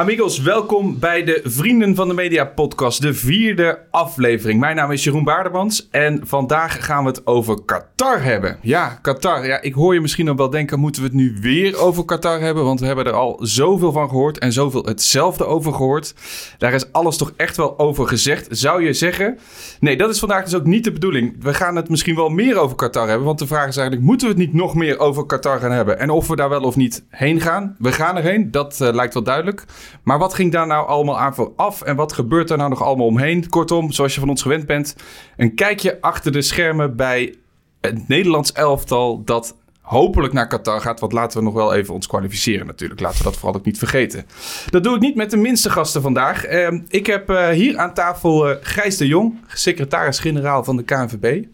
Amigos, welkom bij de Vrienden van de Media podcast, de vierde aflevering. Mijn naam is Jeroen Baardemans en vandaag gaan we het over Qatar hebben. Ja, Qatar. Ja, ik hoor je misschien nog wel denken, moeten we het nu weer over Qatar hebben? Want we hebben er al zoveel van gehoord en zoveel hetzelfde over gehoord. Daar is alles toch echt wel over gezegd, zou je zeggen? Nee, dat is vandaag dus ook niet de bedoeling. We gaan het misschien wel meer over Qatar hebben, want de vraag is eigenlijk, moeten we het niet nog meer over Qatar gaan hebben? En of we daar wel of niet heen gaan? We gaan erheen, dat uh, lijkt wel duidelijk. Maar wat ging daar nou allemaal aan vooraf en wat gebeurt er nou nog allemaal omheen? Kortom, zoals je van ons gewend bent, een kijkje achter de schermen bij het Nederlands elftal dat hopelijk naar Qatar gaat. Want laten we nog wel even ons kwalificeren natuurlijk. Laten we dat vooral ook niet vergeten. Dat doe ik niet met de minste gasten vandaag. Uh, ik heb uh, hier aan tafel Gijs de Jong, secretaris-generaal van de KNVB.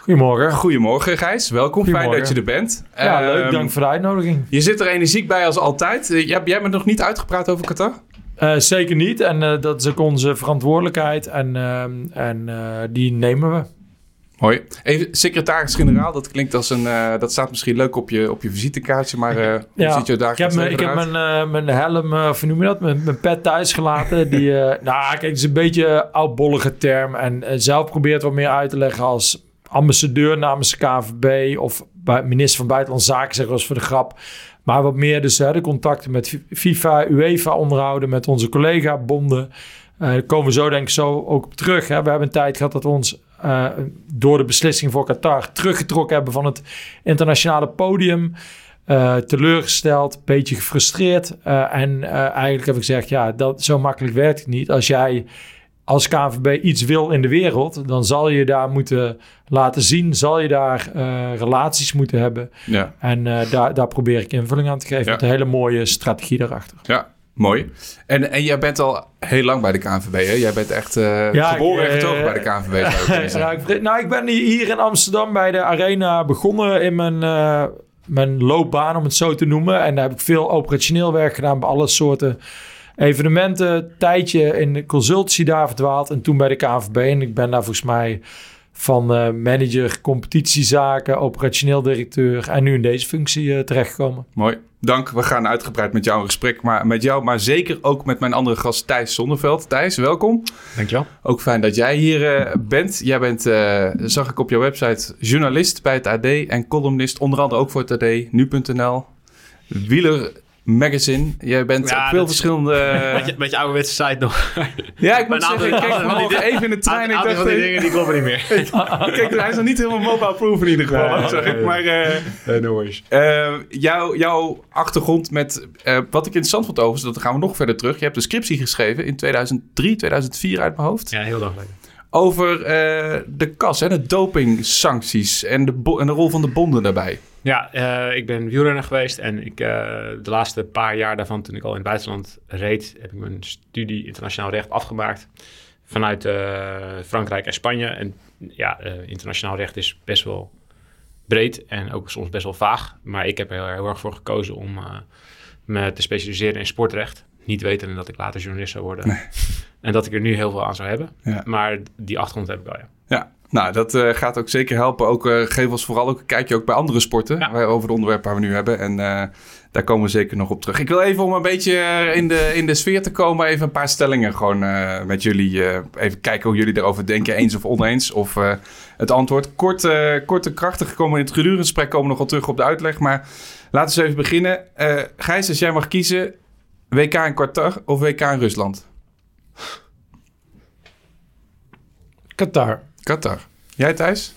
Goedemorgen. Goedemorgen Gijs, welkom. Fijn dat je er bent. Ja, leuk. Dank um, voor de uitnodiging. Je zit er energiek bij als altijd. Jij, jij bent nog niet uitgepraat over Qatar? Uh, zeker niet. En uh, dat is ook onze verantwoordelijkheid. En, uh, en die nemen we. Mooi. Even secretaris-generaal, dat klinkt als een. dat staat misschien leuk op je, op je visitekaartje, maar hoe ja, ziet je daar Ik heb, mijn, ik heb mijn, mijn helm, of noem je dat? Mijn, mijn pet thuis gelaten. die, nou, kijk, het is een beetje een oudbollige term. En zelf probeert wat meer uit te leggen als ambassadeur namens de KVB of minister van Buitenlandse Zaken, zeggen we voor de grap. Maar wat meer dus de contacten met FIFA, UEFA onderhouden, met onze collega-bonden. Uh, daar komen we zo denk ik zo ook op terug. Hè. We hebben een tijd gehad dat we ons uh, door de beslissing voor Qatar teruggetrokken hebben van het internationale podium. Uh, teleurgesteld, een beetje gefrustreerd. en eigenlijk heb ik gezegd, ja, dat, zo makkelijk werkt het niet. Als jij als KNVB iets wil in de wereld, dan zal je daar moeten laten zien, zal je daar uh, relaties moeten hebben. Ja. En uh, daar, daar probeer ik invulling aan te geven ja. met een hele mooie strategie daarachter. Ja, mooi. En, en jij bent al heel lang bij de KNVB, hè? Jij bent echt uh, ja, geboren en getogen bij de KNVB. ik, nou, ik ben hier in Amsterdam bij de Arena begonnen in mijn, mijn loopbaan, om het zo te noemen. En daar heb ik veel operationeel werk gedaan bij alle soorten evenementen, tijdje in de consultancy daar verdwaald en toen bij de KNVB. En ik ben daar volgens mij van uh, manager competitiezaken, operationeel directeur en nu in deze functie uh, terechtgekomen. Mooi. Dank. We gaan uitgebreid met jou in gesprek, maar met jou, maar zeker ook met mijn andere gast Thijs Zonneveld. Thijs, welkom. Dankjewel. Ook fijn dat jij hier uh, bent. Jij bent, zag ik op jouw website, journalist bij het AD en columnist, onder andere ook voor het AD, nu.nl. Wieler Magazine. Jij bent ja, op veel verschillende... Beetje, beetje ouderwetse site nog. ja, ik moet zeggen, ik keek vanmorgen even in de trein. Ik dacht, van die dingen die kloppen niet meer. Kijk, hij is nog niet helemaal mobile proof in ieder geval. Zeg ik. Maar uh, no uh, jou, jouw achtergrond met... Wat ik interessant vond over, dat gaan we nog verder terug. Je hebt een scriptie geschreven in 2003, 2004 uit mijn hoofd. Ja, heel lang geleden. Over de kas, hè, de dopingsancties en de, en de rol van de bonden daarbij. Ja, uh, ik ben wielrenner geweest en ik, uh, de laatste paar jaar daarvan, toen ik al in het buitenland reed, heb ik mijn studie internationaal recht afgemaakt vanuit uh, Frankrijk en Spanje. En ja, internationaal recht is best wel breed en ook soms best wel vaag. Maar ik heb er heel, heel erg voor gekozen om me te specialiseren in sportrecht. Niet weten dat ik later journalist zou worden. Nee. En dat ik er nu heel veel aan zou hebben. Ja. Maar die achtergrond heb ik wel, ja. Nou, dat uh, gaat ook zeker helpen. Ook uh, geef ons vooral ook een kijkje ook bij andere sporten. Ja. Over het onderwerp waar we nu hebben. En uh, daar komen we zeker nog op terug. Ik wil even om een beetje in de, in de sfeer te komen. Even een paar stellingen gewoon met jullie. even kijken hoe jullie erover denken. Eens of oneens. Of het antwoord. Kort, kort en krachtig komen in het gedurende gesprek. Komen we nog wel terug op de uitleg. Maar laten we eens even beginnen. Gijs, als jij mag kiezen. WK in Qatar of WK in Rusland? Qatar. Qatar. Jij Thijs?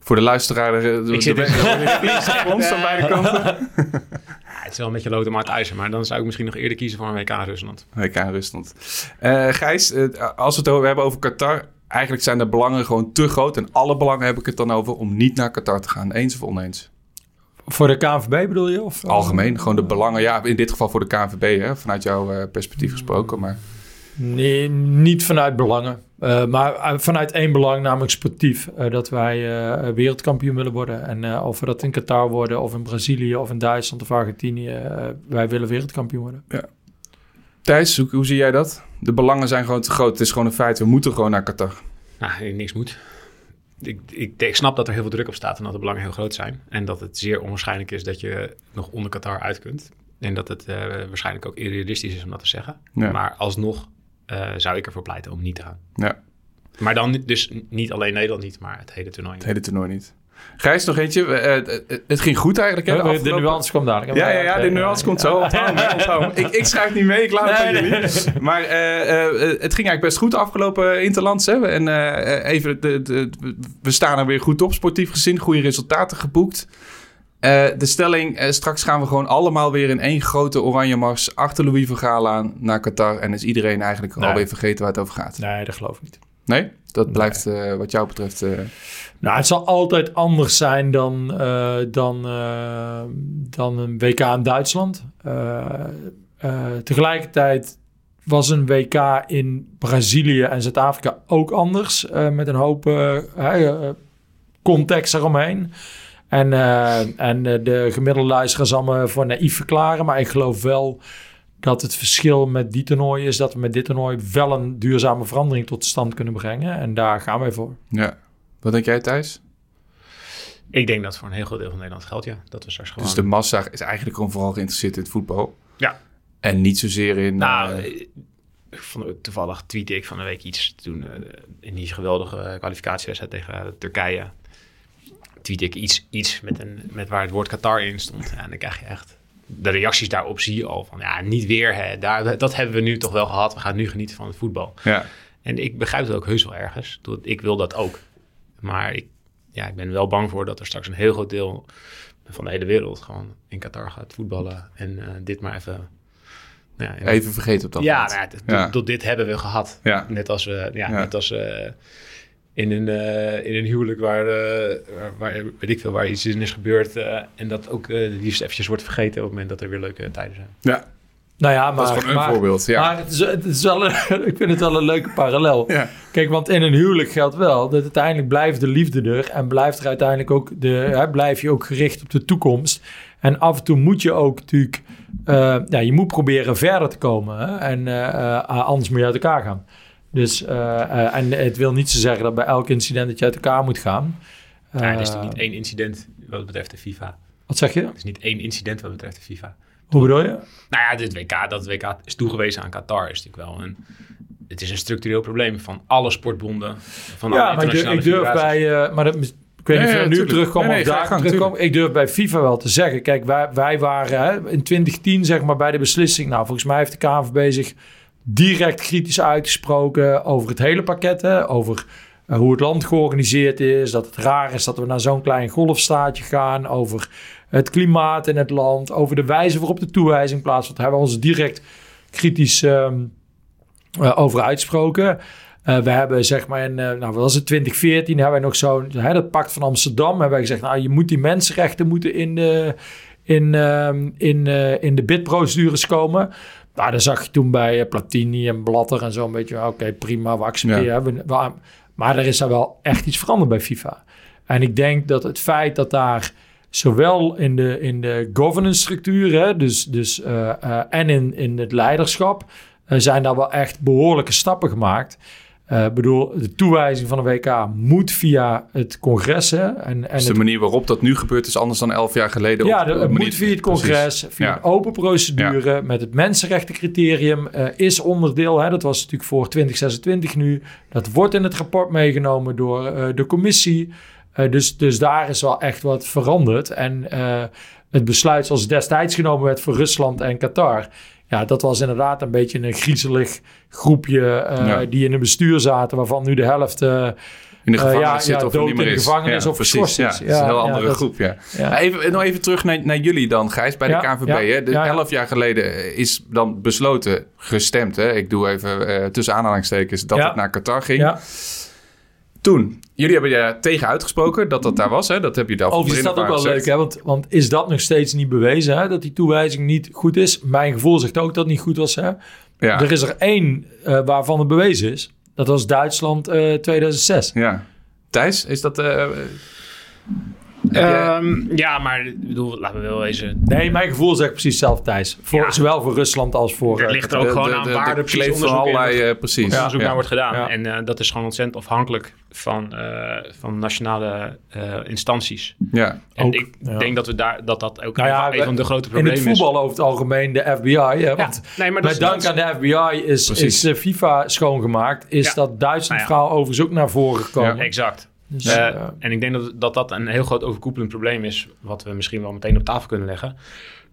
Voor de luisteraar, de, ik zit de, ons aan beide kanten. Ja, het is wel een beetje lood om uit ijzer, maar dan zou ik misschien nog eerder kiezen voor een WK Rusland. WK Rusland. Uh, Gijs, uh, als we het hebben over Qatar, eigenlijk zijn de belangen gewoon te groot. En alle belangen heb ik het dan over om niet naar Qatar te gaan. Eens of oneens? Voor de KNVB bedoel je? Of, Algemeen, gewoon de belangen. Ja, in dit geval voor de KNVB, hè, vanuit jouw uh, perspectief gesproken. Maar... Nee, niet vanuit belangen. Uh, maar uh, vanuit één belang, namelijk sportief. Uh, dat wij wereldkampioen willen worden. En of we dat in Qatar worden, of in Brazilië, of in Duitsland of Argentinië. wij willen wereldkampioen worden. Ja. Thijs, hoe, hoe, zie jij dat? De belangen zijn gewoon te groot. Het is gewoon een feit. We moeten gewoon naar Qatar. Nou, niks moet. ik, ik, ik snap dat er heel veel druk op staat en dat de belangen heel groot zijn. En dat het zeer onwaarschijnlijk is dat je nog onder Qatar uit kunt. En dat het eh, waarschijnlijk ook irrealistisch is om dat te zeggen. Ja. Maar alsnog eh, zou ik ervoor pleiten om niet te gaan. Ja, Maar dan niet- dus niet alleen Nederland niet, maar het hele toernooi. het hele toernooi niet. Gijs, nog eentje. Eh, eh, het ging goed eigenlijk, hè? de de nuance komt dadelijk. Ja, ja, ja, de nuance komt zo. Ik, ik schrijf niet mee, ik laat het aan Nee, jullie. nee, Maar eh, eh, het ging eigenlijk best goed afgelopen Interlands. Hè? En eh, even, de, de, we staan er weer goed op, sportief gezien. Goede resultaten geboekt. Eh, de stelling, eh, straks gaan we gewoon allemaal weer in één grote oranje mars... achter Louis van Gaal aan naar Qatar. En is iedereen eigenlijk Nee. alweer vergeten waar het over gaat. Nee, dat geloof ik niet. Nee? Dat blijft eh, wat jou betreft... Nou, het zal altijd anders zijn dan, dan, dan een WK in Duitsland. Tegelijkertijd was een WK in Brazilië en Zuid-Afrika ook anders. met een hoop context eromheen. En, eh, en eh, de gemiddelde luisteraar zal me voor naïef verklaren. Maar ik geloof wel dat het verschil met die toernooi is... dat we met dit toernooi wel een duurzame verandering tot stand kunnen brengen. En daar gaan wij voor. ja. Wat denk jij, Thijs? Ik denk dat voor een heel groot deel van Nederland geldt, ja. Dat we straks gewoon... Dus de massa is eigenlijk gewoon vooral geïnteresseerd in het voetbal. Ja. En niet zozeer in... Nou, eh, van, toevallig tweette ik van de week iets toen in die geweldige kwalificatiewedstrijd tegen Turkije. Tweette ik iets, iets met, een, met waar het woord Qatar in stond. Ja, en dan krijg je echt de reacties daarop zie je al van ja, niet weer. Hè. Daar, dat hebben we nu toch wel gehad. We gaan nu genieten van het voetbal. ja. En ik begrijp het ook heus wel ergens. Ik wil dat ook. Maar ik, ja, ik ben wel bang voor dat er straks een heel groot deel van de hele wereld gewoon in Qatar gaat voetballen. En eh, dit maar even. nou Ja, Even vergeten op dat ja, nou ja, tot, Ja. tot dit hebben we gehad. Ja. Net als we, ja, Ja. net als eh, in, een, eh, in een huwelijk waar, eh, waar, waar, weet ik veel, waar iets in is gebeurd. eh, en dat ook eh liefst eventjes wordt vergeten op het moment dat er weer leuke tijden zijn. Ja, Nou ja, maar, dat is gewoon een maar- voorbeeld. Ja. Maar het is, het is wel een, ik vind het wel een leuke parallel. ja. Kijk, want in een huwelijk geldt wel dat uiteindelijk blijft de liefde er. En blijft er uiteindelijk ook de, hè, blijf je ook gericht op de toekomst. En af en toe moet je ook natuurlijk, eh, ja, je moet proberen verder te komen. Hè? En anders moet je uit elkaar gaan. Dus, eh, eh, en het wil niet zo zeggen dat bij elk incident dat je uit elkaar moet gaan. Ja, er is Eh, niet één incident wat betreft de FIFA. Wat zeg je? Er is niet één incident wat betreft de FIFA. Hoe bedoel je? Nou ja, dit WK, dat het WK is toegewezen aan Qatar is natuurlijk wel een... Het is een structureel probleem van alle sportbonden, van alle Ja, maar ik durf, ik bij... eh, maar dat, ik weet niet of ja, we nu terugkomen Nee, nee, of daar terugkomen. Ik durf bij FIFA wel te zeggen. Kijk, wij, wij waren hè, in 2010 zeg maar bij de beslissing... Nou, volgens mij heeft de KNVB zich direct kritisch uitgesproken... over het hele pakket, hè, over... eh, hoe het land georganiseerd is, dat het raar is dat we naar zo'n klein golfstaatje gaan, over het klimaat in het land, over de wijze waarop de toewijzing plaatsvindt. Hebben we ons direct kritisch ehm, eh, over uitsproken. Eh, we hebben zeg maar in, nou wat was het, 2014, hebben wij nog zo'n, dat pact van Amsterdam, hebben wij gezegd, nou je moet die mensenrechten moeten in de, in, ehm, in, in de bidprocedures komen. Nou, daar zag je toen bij eh, Platini en Blatter en zo een beetje, oké prima, we accepteren. Ja. We, maar er is daar wel echt iets veranderd bij FIFA. En ik denk dat het feit dat daar zowel in de, in de governance structuur, hè, dus, dus, eh, eh, en in, in het leiderschap, zijn daar wel echt behoorlijke stappen gemaakt. Ik bedoel, de toewijzing van de WK moet via het congres. Hè, en, en Dus de het manier waarop dat nu gebeurt is anders dan elf jaar geleden. ja, de- het moet via het Precies. congres, via Ja. een open procedure met het mensenrechtencriterium eh, is onderdeel. Hè, dat was natuurlijk voor 2026 nu. Dat wordt in het rapport meegenomen door eh, de commissie. Dus, dus daar is wel echt wat veranderd. En het besluit zoals destijds genomen werd voor Rusland en Qatar. Ja, dat was inderdaad een beetje een griezelig groepje eh, Ja. die in een bestuur zaten, waarvan nu de helft eh, In de Eh, gevangenis ja, zit ja, of dood niet meer in de is. gevangenis of precies. Ja, het is een heel andere dat- groep, ja. Even, nog even terug naar, naar jullie dan, Gijs, bij de KNVB. hè? Ja. elf jaar geleden is dan besloten, gestemd. Hè? Ik doe even tussen aanhalingstekens dat het naar Qatar ging. Toen, jullie hebben daar tegen uitgesproken dat dat daar was. Hè? Dat heb je daar Overigens is dat ook wel leuk, hè? Want, want is dat nog steeds niet bewezen, hè? Dat die toewijzing niet goed is? Mijn gevoel zegt ook dat het niet goed was, hè? Ja, Er is er één eh, waarvan het bewezen is. Dat was Duitsland eh 2006. ja. Thijs, is dat... eh, Ehm, ja, maar ik bedoel, laten we wel eens... Nee, mijn gevoel zegt precies hetzelfde, Thijs. Voor, Ja. Zowel voor Rusland als voor... Er eh, ligt er ook De- gewoon de- aan de- waar de er precies onderzoek, in allerlei, eh, precies. onderzoek Ja. naar wordt gedaan. En eh, dat is gewoon ontzettend afhankelijk van, eh, van nationale eh, instanties. Ja. En Ook, ik denk dat we daar, dat, dat ook Nou een, we- van de grote in problemen het voetbal over het algemeen de FBI. Hè, want is. Nee, maar is- dank aan de FBI is, Precies. is eh, FIFA schoongemaakt. Is dat Duitsland Nou verhaal overigens ook naar voren gekomen. is- Exact. Dus, Eh, eh, en ik denk dat, dat dat een heel groot overkoepelend probleem is, wat we misschien wel meteen op tafel kunnen leggen.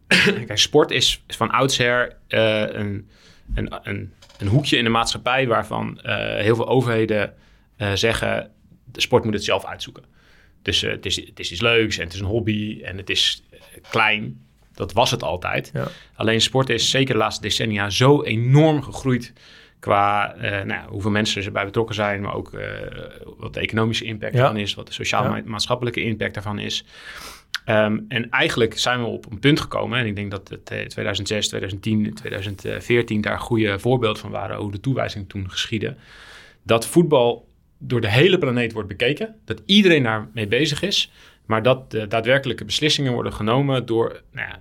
Kijk, sport is, is van oudsher eh, een, een, een, een hoekje in de maatschappij waarvan heel veel overheden zeggen, de sport moet het zelf uitzoeken. Dus het, is, het is iets leuks en het is een hobby en het is klein. Dat was het altijd. Ja. Alleen sport is zeker de laatste decennia zo enorm gegroeid qua eh, nou, hoeveel mensen erbij betrokken zijn, maar ook eh, wat de economische impact Ja. daarvan is, wat de sociaal-maatschappelijke impact daarvan is. Ehm, en eigenlijk zijn we op een punt gekomen, en ik denk dat het eh, 2006, 2010, 2014 daar goede voorbeeld van waren hoe de toewijzing toen geschiedde, dat voetbal door de hele planeet wordt bekeken, dat iedereen daarmee bezig is, maar dat de daadwerkelijke beslissingen worden genomen door, nou ja,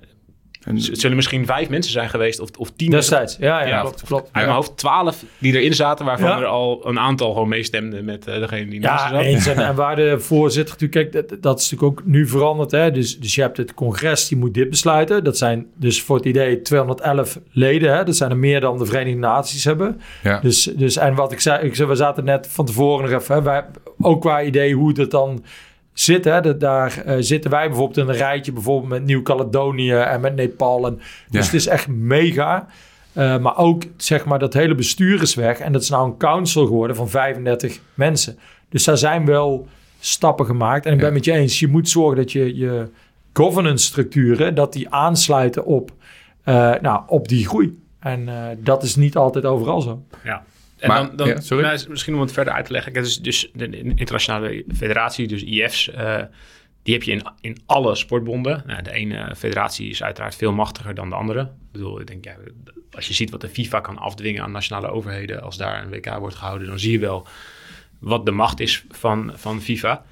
En- het zullen misschien vijf mensen zijn geweest of, of tien. destijds. Ja, ja, Ja, klopt. klopt. Uit mijn hoofd twaalf die erin zaten, waarvan Ja. er al een aantal gewoon meestemden met eh, degene die naast ze Ja, zat. eens. En, en waar de voorzitter natuurlijk, kijk, dat, dat is natuurlijk ook nu veranderd. Hè? Dus, dus je hebt het congres, die moet dit besluiten. Dat zijn dus voor het idee 211 leden. Hè? Dat zijn er meer dan de Verenigde Naties hebben. Ja. Dus, dus, en wat ik zei, ik zei, we zaten net van tevoren nog even, hè, wij, ook qua idee hoe het dan zit. Hè, dat, daar eh, zitten wij bijvoorbeeld in een rijtje, bijvoorbeeld met Nieuw-Caledonië en met Nepal. En, dus Ja. het is echt mega. Eh, maar ook zeg maar dat hele bestuur is weg. En dat is nou een council geworden van 35 mensen. Dus daar zijn wel stappen gemaakt. En ik ben Ja. met je eens, je moet zorgen dat je je governance structuren, dat die aansluiten op, eh, nou, op die groei. En dat is niet altijd overal zo. Ja. En Maar- dan, dan ja, sorry. nou, is misschien om het verder uit te leggen. Dus, dus de internationale federatie, dus IF's, eh, die heb je in, in alle sportbonden. Nou, de ene federatie is uiteraard veel machtiger dan de andere. Ik bedoel, ik denk, ja, als je ziet wat de FIFA kan afdwingen aan nationale overheden, als daar een WK wordt gehouden, dan zie je wel wat de macht is van, van FIFA.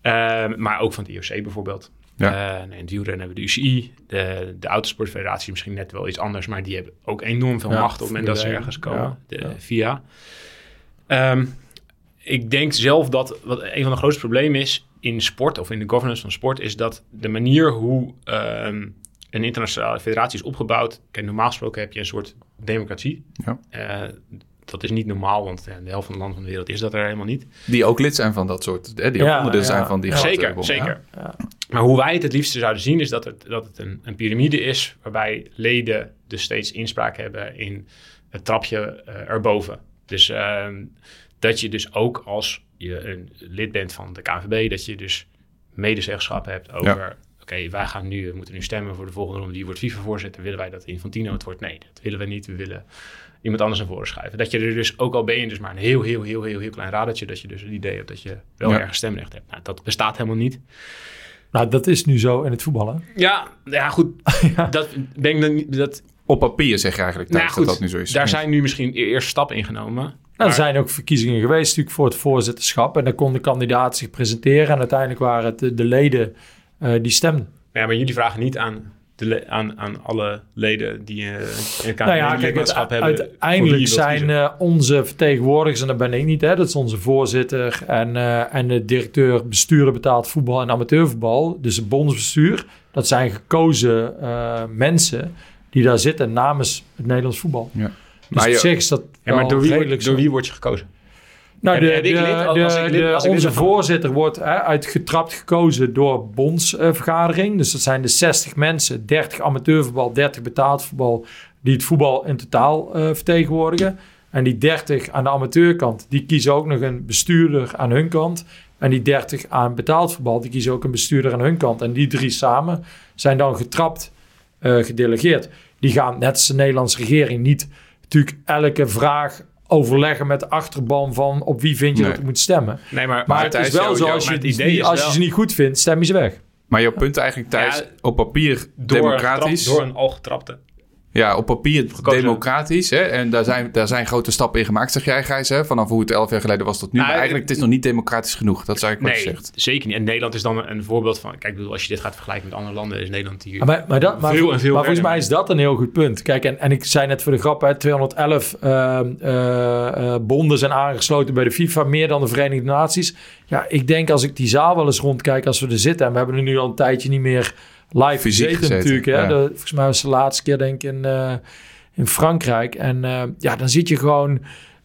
Eh, maar ook van het IOC bijvoorbeeld. Ja. Nee, in het wielrennen hebben we de UCI, de, de autosportfederatie misschien net wel iets anders, maar die hebben ook enorm veel Ja, macht op het moment dat ze ergens 1, komen. ja, de. FIA. Ehm, ik denk zelf dat wat een van de grootste problemen is in sport of in de governance van sport, is dat de manier hoe ehm, een internationale federatie is opgebouwd. Kijk, normaal gesproken heb je een soort democratie. Ja. Eh, dat is niet normaal, want ja, de helft van de landen van de wereld is dat er helemaal niet. Die ook lid zijn van dat soort, hè, die ook Ja, onderdeel ja. zijn van die Ja. Zeker, zeker. Ja. Maar hoe wij het het liefste zouden zien, is dat het, dat het een, een piramide is, waarbij leden dus steeds inspraak hebben in het trapje eh, erboven. Dus ehm, dat je dus ook als je een lid bent van de KNVB, dat je dus medezeggenschap hebt over, oké, wij gaan nu, we moeten nu stemmen voor de volgende ronde, wie wordt FIFA-voorzitter, willen wij dat Infantino het wordt? Nee, dat willen we niet, we willen iemand anders naar voren schuiven. Dat je er dus, ook al ben je dus maar een heel, heel, heel, heel, heel klein radertje, dat je dus het idee hebt dat je wel Ja. ergens stemrecht hebt. Nou, dat bestaat helemaal niet. Nou, dat is nu zo in het voetballen. Ja, ja goed. Dat ben ik dan niet. Dat, Op papier zeg je eigenlijk nou goed, dat dat nu zo is. daar zijn nu misschien e- eerste stappen in genomen. Nou, Maar- er zijn ook verkiezingen geweest natuurlijk voor het voorzitterschap. En dan kon de kandidaat zich presenteren. En uiteindelijk waren het de, de leden eh, die stemden. Ja, maar jullie vragen niet aan, de aan, aan alle leden die uh, een Nou ja, kijk, het, lidmaatschap hebben. uiteindelijk zijn eh, onze vertegenwoordigers, en dat ben ik niet, hè, dat is onze voorzitter en, eh, en de directeur bestuurder betaald voetbal en amateurvoetbal, dus het bondsbestuur. Dat zijn gekozen eh, mensen die daar zitten namens het Nederlands voetbal. Ja. Dus Maar op je- zich is dat ja, maar door wie, door wie word je gekozen? Nou, de, de- de- onze voorzitter wordt hè, uitgetrapt gekozen door bondsvergadering. dus dat zijn de 60 mensen, 30 amateurvoetbal, 30 betaald voetbal, die het voetbal in totaal eh, vertegenwoordigen. En die 30 aan de amateurkant, die kiezen ook nog een bestuurder aan hun kant. En die 30 aan betaald voetbal, die kiezen ook een bestuurder aan hun kant. En die drie samen zijn dan getrapt eh, gedelegeerd. Die gaan, net als de Nederlandse regering, niet natuurlijk elke vraag overleggen met de achterban van op wie vind je Nee. dat ik moet stemmen. Nee, maar, Maar, Maar het Thijs, is wel jou- zo, jou- als, je, het idee niet- is als je ze niet goed vindt, stem je ze weg. Maar jouw punt eigenlijk, Thijs, Ja, op papier door, democratisch. Een, trap- door een al getrapte. Ja, op papier Gekozen. democratisch. Hè? En daar zijn, daar zijn grote stappen in gemaakt, zeg jij, Gijs. Hè? Vanaf hoe het elf jaar geleden was tot nu. Nou, maar eigenlijk, het is nog niet democratisch genoeg. Dat zou ik wat je Nee, zegt. zeker niet. En Nederland is dan een voorbeeld van... Kijk, bedoel, als je dit gaat vergelijken met andere landen... is Nederland hier... Maar, maar, dat, maar, Veel en veel maar volgens mij is dat een heel goed punt. Kijk, en, en ik zei net voor de grap, hè, 211 eh, eh, eh, bonden zijn aangesloten bij de FIFA, meer dan de Verenigde Naties. Ja, ik denk als ik die zaal wel eens rondkijk als we er zitten, en we hebben er nu al een tijdje niet meer live Fysiek gezeten, gezeten, natuurlijk. Hè. ja. De- volgens mij was de laatste keer denk ik in, eh, in Frankrijk. En eh, ja, dan zit je gewoon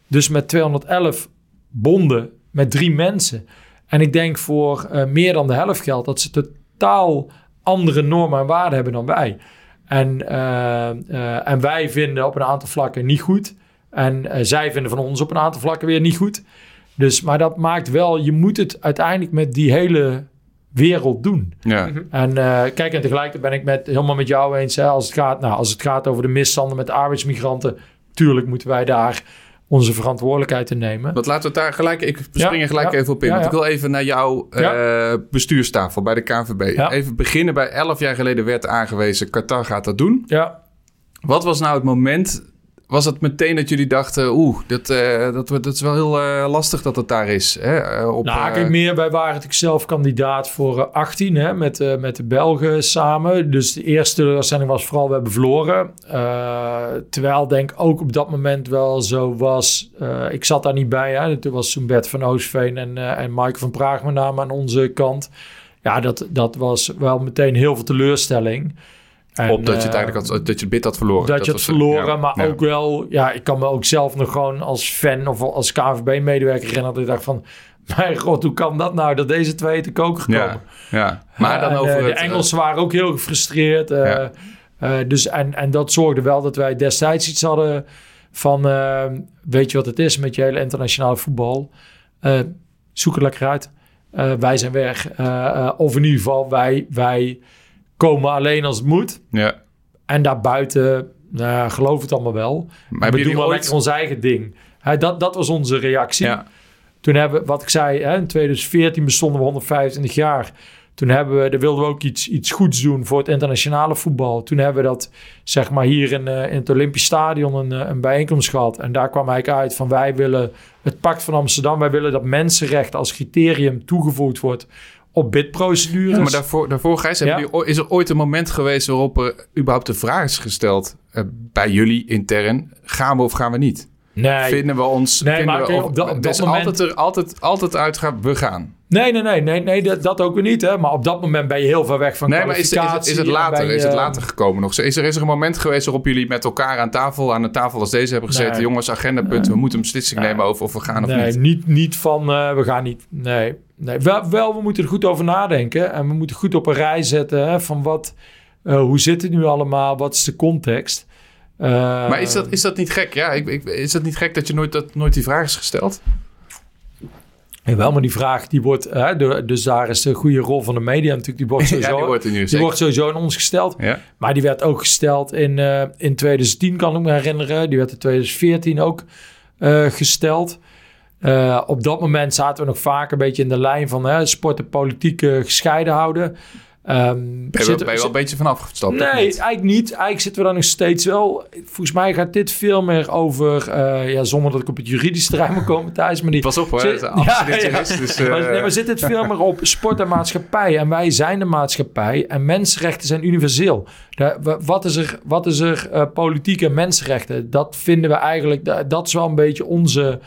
dus met 211 bonden met drie mensen. En ik denk voor eh, meer dan de helft geldt dat ze totaal andere normen en waarden hebben dan wij. En, en wij vinden op een aantal vlakken niet goed. En zij vinden van ons op een aantal vlakken weer niet goed. Dus, maar dat maakt wel, je moet het uiteindelijk met die hele wereld doen. Ja. En eh, kijk, en tegelijkertijd ben ik met, helemaal met jou eens. Hè, als, het gaat, nou, als het gaat over de misstanden met de arbeidsmigranten, tuurlijk moeten wij daar onze verantwoordelijkheid in nemen. Want laten we het daar gelijk... Ik spring Ja, er gelijk ja, even op in. ja, Want ik wil even naar jouw eh, bestuurstafel bij de KNVB. Ja. Even beginnen bij elf jaar geleden werd aangewezen... Qatar gaat dat doen. Ja, Wat was nou het moment... Was het meteen dat jullie dachten... Oeh, dat, eh, dat, dat is wel heel eh, lastig dat het daar is. Hè? eh, op, nou, kijk, meer, wij waren natuurlijk zelf kandidaat voor eh, 18 hè, met, met de Belgen samen. Dus de eerste teleurstelling was vooral, we hebben verloren. Terwijl denk ik ook op dat moment wel zo was. ik zat daar niet bij, hè. Toen was toen Bert van Oostveen en, en Mike van Praag met name aan onze kant. Ja, dat, dat was wel meteen heel veel teleurstelling. En, op dat je het eh, eigenlijk had, dat je het bid had verloren. dat, je het was- verloren, ja, maar ja. ook wel... Ja, ik kan me ook zelf nog gewoon als fan of als KNVB-medewerker herinneren... dat ik dacht van... Mijn god, hoe kan dat nou dat deze twee te koken gekomen? Ja, ja. Maar dan En, over eh, het... de Engelsen waren ook heel gefrustreerd. eh, Ja. eh, dus, en, en dat zorgde wel dat wij destijds iets hadden van... eh, weet je wat het is met je hele internationale voetbal? Eh, zoek het lekker uit. Eh, wij zijn weg. Eh, eh, of in ieder geval, wij, wij komen alleen als het moet. ja. En daarbuiten, nou, ja, geloof het allemaal wel. Maar we doen wel ooit... lekker ons eigen ding. Hè, dat, dat was onze reactie. Ja, Toen hebben we, wat ik zei, hè, in 2014 bestonden we 125 jaar. Toen hebben we, daar wilden we ook iets, iets goeds doen voor het internationale voetbal. Toen hebben we dat, zeg maar, hier in, eh, in het Olympisch Stadion een, eh, een bijeenkomst gehad. En daar kwam eigenlijk uit van wij willen het pact van Amsterdam. Wij willen dat mensenrechten als criterium toegevoegd wordt op bidprocedures. Ja, maar daarvoor, daarvoor Gijs, Ja. jullie is er ooit een moment geweest waarop er überhaupt de vraag is gesteld eh, bij jullie intern, gaan we of gaan we niet? nee, Vinden we ons... Nee, vinden maar we, op dat- op dat moment- altijd, er, altijd, altijd uitgaan, we gaan. Nee, nee, nee, nee, nee dat, dat ook weer niet. Hè? Maar op dat moment ben je heel ver weg van Nee, maar is, is, is het later, is het later gekomen nog? Is er, is er een moment geweest waarop jullie met elkaar aan tafel, aan een tafel als deze hebben gezeten, Nee. jongens, agendapunt, we moeten een beslissing Nee. nemen over of we gaan of Nee, niet? niet, niet van eh, we gaan niet. Nee, nee. Wel, wel, we moeten er goed over nadenken. En we moeten goed op een rij zetten hè, van wat, eh, hoe zit het nu allemaal? Wat is de context? Eh, Maar is dat, is dat niet gek? Ja, ik, ik, is dat niet gek dat je nooit, dat, nooit die vraag is gesteld? Jawel, maar die vraag die wordt, hè, de- dus daar is de goede rol van de media natuurlijk. Die wordt ja, sowieso, die wordt die wordt sowieso in ons gesteld. Ja. Maar die werd ook gesteld in, eh, in 2010, kan ik me herinneren. Die werd in 2014 ook gesteld. Eh, op dat moment zaten we nog vaak een beetje in de lijn van hè, sport en politiek eh, gescheiden houden. Ehm, Ben je, wel, zitten- ben je wel een beetje vanaf gestapt? of Nee, niet? eigenlijk niet. Eigenlijk zitten we daar nog steeds wel. Volgens mij gaat dit veel meer over, eh, ja, zonder dat ik op het juridische terrein moet komen, Thijs, maar die, Pas op hoor, Zit- Ja, ja. dus, eh, maar, nee, maar zit het veel meer op sport en maatschappij. En wij zijn de maatschappij. En mensenrechten zijn universeel. Wat is er, wat is er eh, politiek en mensenrechten? Dat vinden we eigenlijk... da- Dat is wel een beetje onze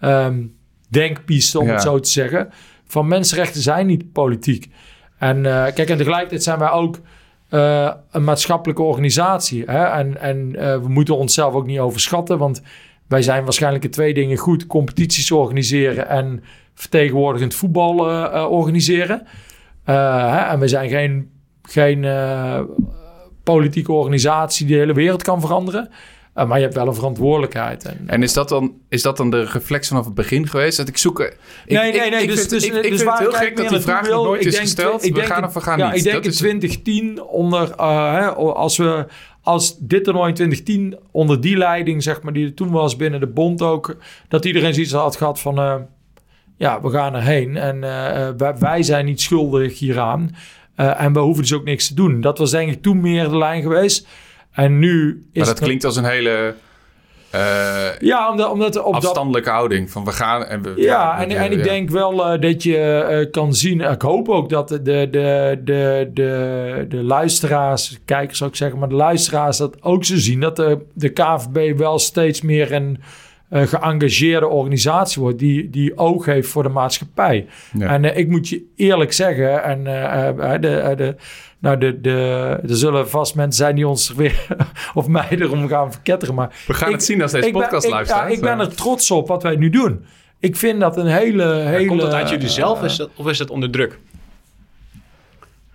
ehm, denkpiste, om Ja. het zo te zeggen. Van mensenrechten zijn niet politiek. En eh, kijk, en tegelijkertijd zijn wij ook... eh, een maatschappelijke organisatie. Hè? En, en eh, we moeten onszelf ook niet overschatten, want wij zijn waarschijnlijk in twee dingen goed: competities organiseren en vertegenwoordigend voetbal organiseren. Hè? En we zijn geen, geen politieke organisatie die de hele wereld kan veranderen. Eh, maar je hebt wel een verantwoordelijkheid. En, En is dat, dan, is dat dan de reflex vanaf het begin geweest? Dat ik zoek... Ik, nee, ik- nee, nee. Ik dus, vind, dus, ik, ik dus vind waar het heel ik gek dat die vraag nog nooit ik is denk gesteld. ik we gaan of we gaan ja, niet. Ik denk Dat in is- 2010 onder, eh, hè, als we als dit toernooi in 2010 onder die leiding, zeg maar, die er toen was binnen de bond ook, dat iedereen zoiets had gehad van, eh, ja, we gaan erheen en wij, wij zijn niet schuldig hieraan Eh, en we hoeven dus ook niks te doen. Dat was denk ik toen meer de lijn geweest. En nu is Maar dat het- klinkt als een hele eh, Ja, omdat, omdat op dat afstandelijke houding. Van we gaan en we... Ja, en, en ik ja. denk wel eh, dat je eh, kan zien. Ik hoop ook dat de, de, de, de, de, de luisteraars, kijkers zou ik zeggen, maar de luisteraars dat ook zo zien. Dat de, de KVB wel steeds meer een eh, geëngageerde organisatie wordt die, die oog heeft voor de maatschappij. Ja. En eh, ik moet je eerlijk zeggen, en eh, eh, de, de, nou de, de, er zullen vast mensen zijn die ons weer of mij erom gaan verketteren, maar We gaan ik- het zien als deze ik ben- podcast ik, luistert. Ja, ik ben er trots op wat wij nu doen. Ik vind dat een hele... hele Komt dat uit jullie zelf is dat, of is dat onder druk?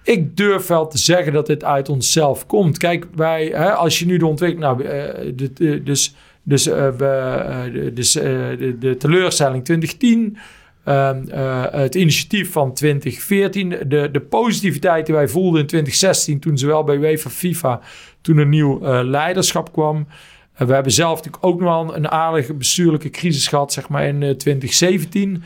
ik durf wel te zeggen dat dit uit onszelf komt. Kijk, wij, hè, als je nu de ontwikkeling... Nou, eh, de, de- dus dus, eh, we, eh, de- dus eh, de, de teleurstelling 2010... ehm, eh, het initiatief van 2014, de, de positiviteit die wij voelden in 2016, toen zowel bij UEFA FIFA, toen een nieuw leiderschap kwam. We hebben zelf natuurlijk ook nog wel een aardige bestuurlijke crisis gehad, zeg maar in eh, 2017.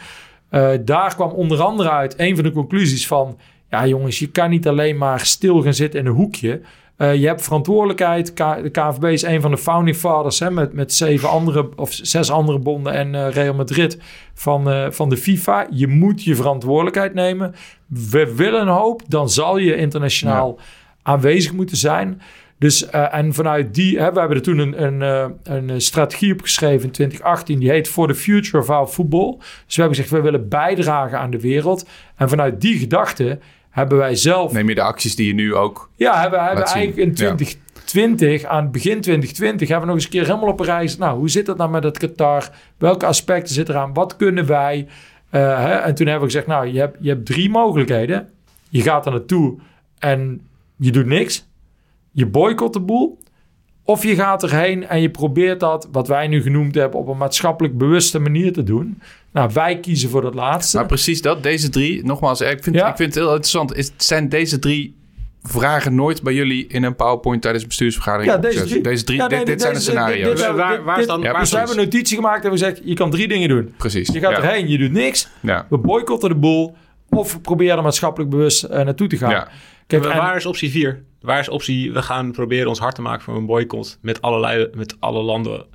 Eh, daar kwam onder andere uit een van de conclusies van... ja jongens, je kan niet alleen maar stil gaan zitten in een hoekje. Eh, je hebt verantwoordelijkheid. K- de KNVB is een van de founding fathers... Hè, met, met zeven andere of zes andere bonden en eh, Real Madrid van, eh, van de FIFA. Je moet je verantwoordelijkheid nemen. We willen een hoop, dan zal je internationaal aanwezig moeten zijn... Dus, en vanuit die, hè, we hebben er toen een, een, een strategie opgeschreven in 2018, die heet For the Future of Our Football. Dus we hebben gezegd, we willen bijdragen aan de wereld. En vanuit die gedachte hebben wij zelf, Neem je de acties die je nu ook... ja, hebben, hebben eigenlijk in Ja. 2020, aan het begin 2020, hebben we nog eens een keer helemaal op een reis. Nou, hoe zit het nou met het Qatar? Welke aspecten zitten eraan? Wat kunnen wij? Eh, hè? En toen hebben we gezegd, nou, je hebt, je hebt drie mogelijkheden. Je gaat er naartoe en je doet niks. Je boycott de boel. Of je gaat erheen en je probeert dat, wat wij nu genoemd hebben, op een maatschappelijk bewuste manier te doen. Nou, wij kiezen voor dat laatste. Maar precies dat, deze drie, nogmaals, ik vind, Ja. ik vind het heel interessant. Is, zijn deze drie vragen nooit bij jullie in een PowerPoint tijdens een bestuursvergadering Ja, deze drie. Deze drie, Ja, nee, dit, dit zijn de scenario's. dit- dit- Waar- waar is dan- Ja, waar dus we hebben een notitie gemaakt en we zeggen, je kan drie dingen doen. Precies. Je gaat ja. erheen, je doet niks. Ja. We boycotten de boel. Of we proberen er maatschappelijk bewust eh, naartoe te gaan. Ja. Kijk, Maar en- waar is optie 4? Waar is optie, we gaan proberen ons hard te maken voor een boycott met, allerlei, met alle landen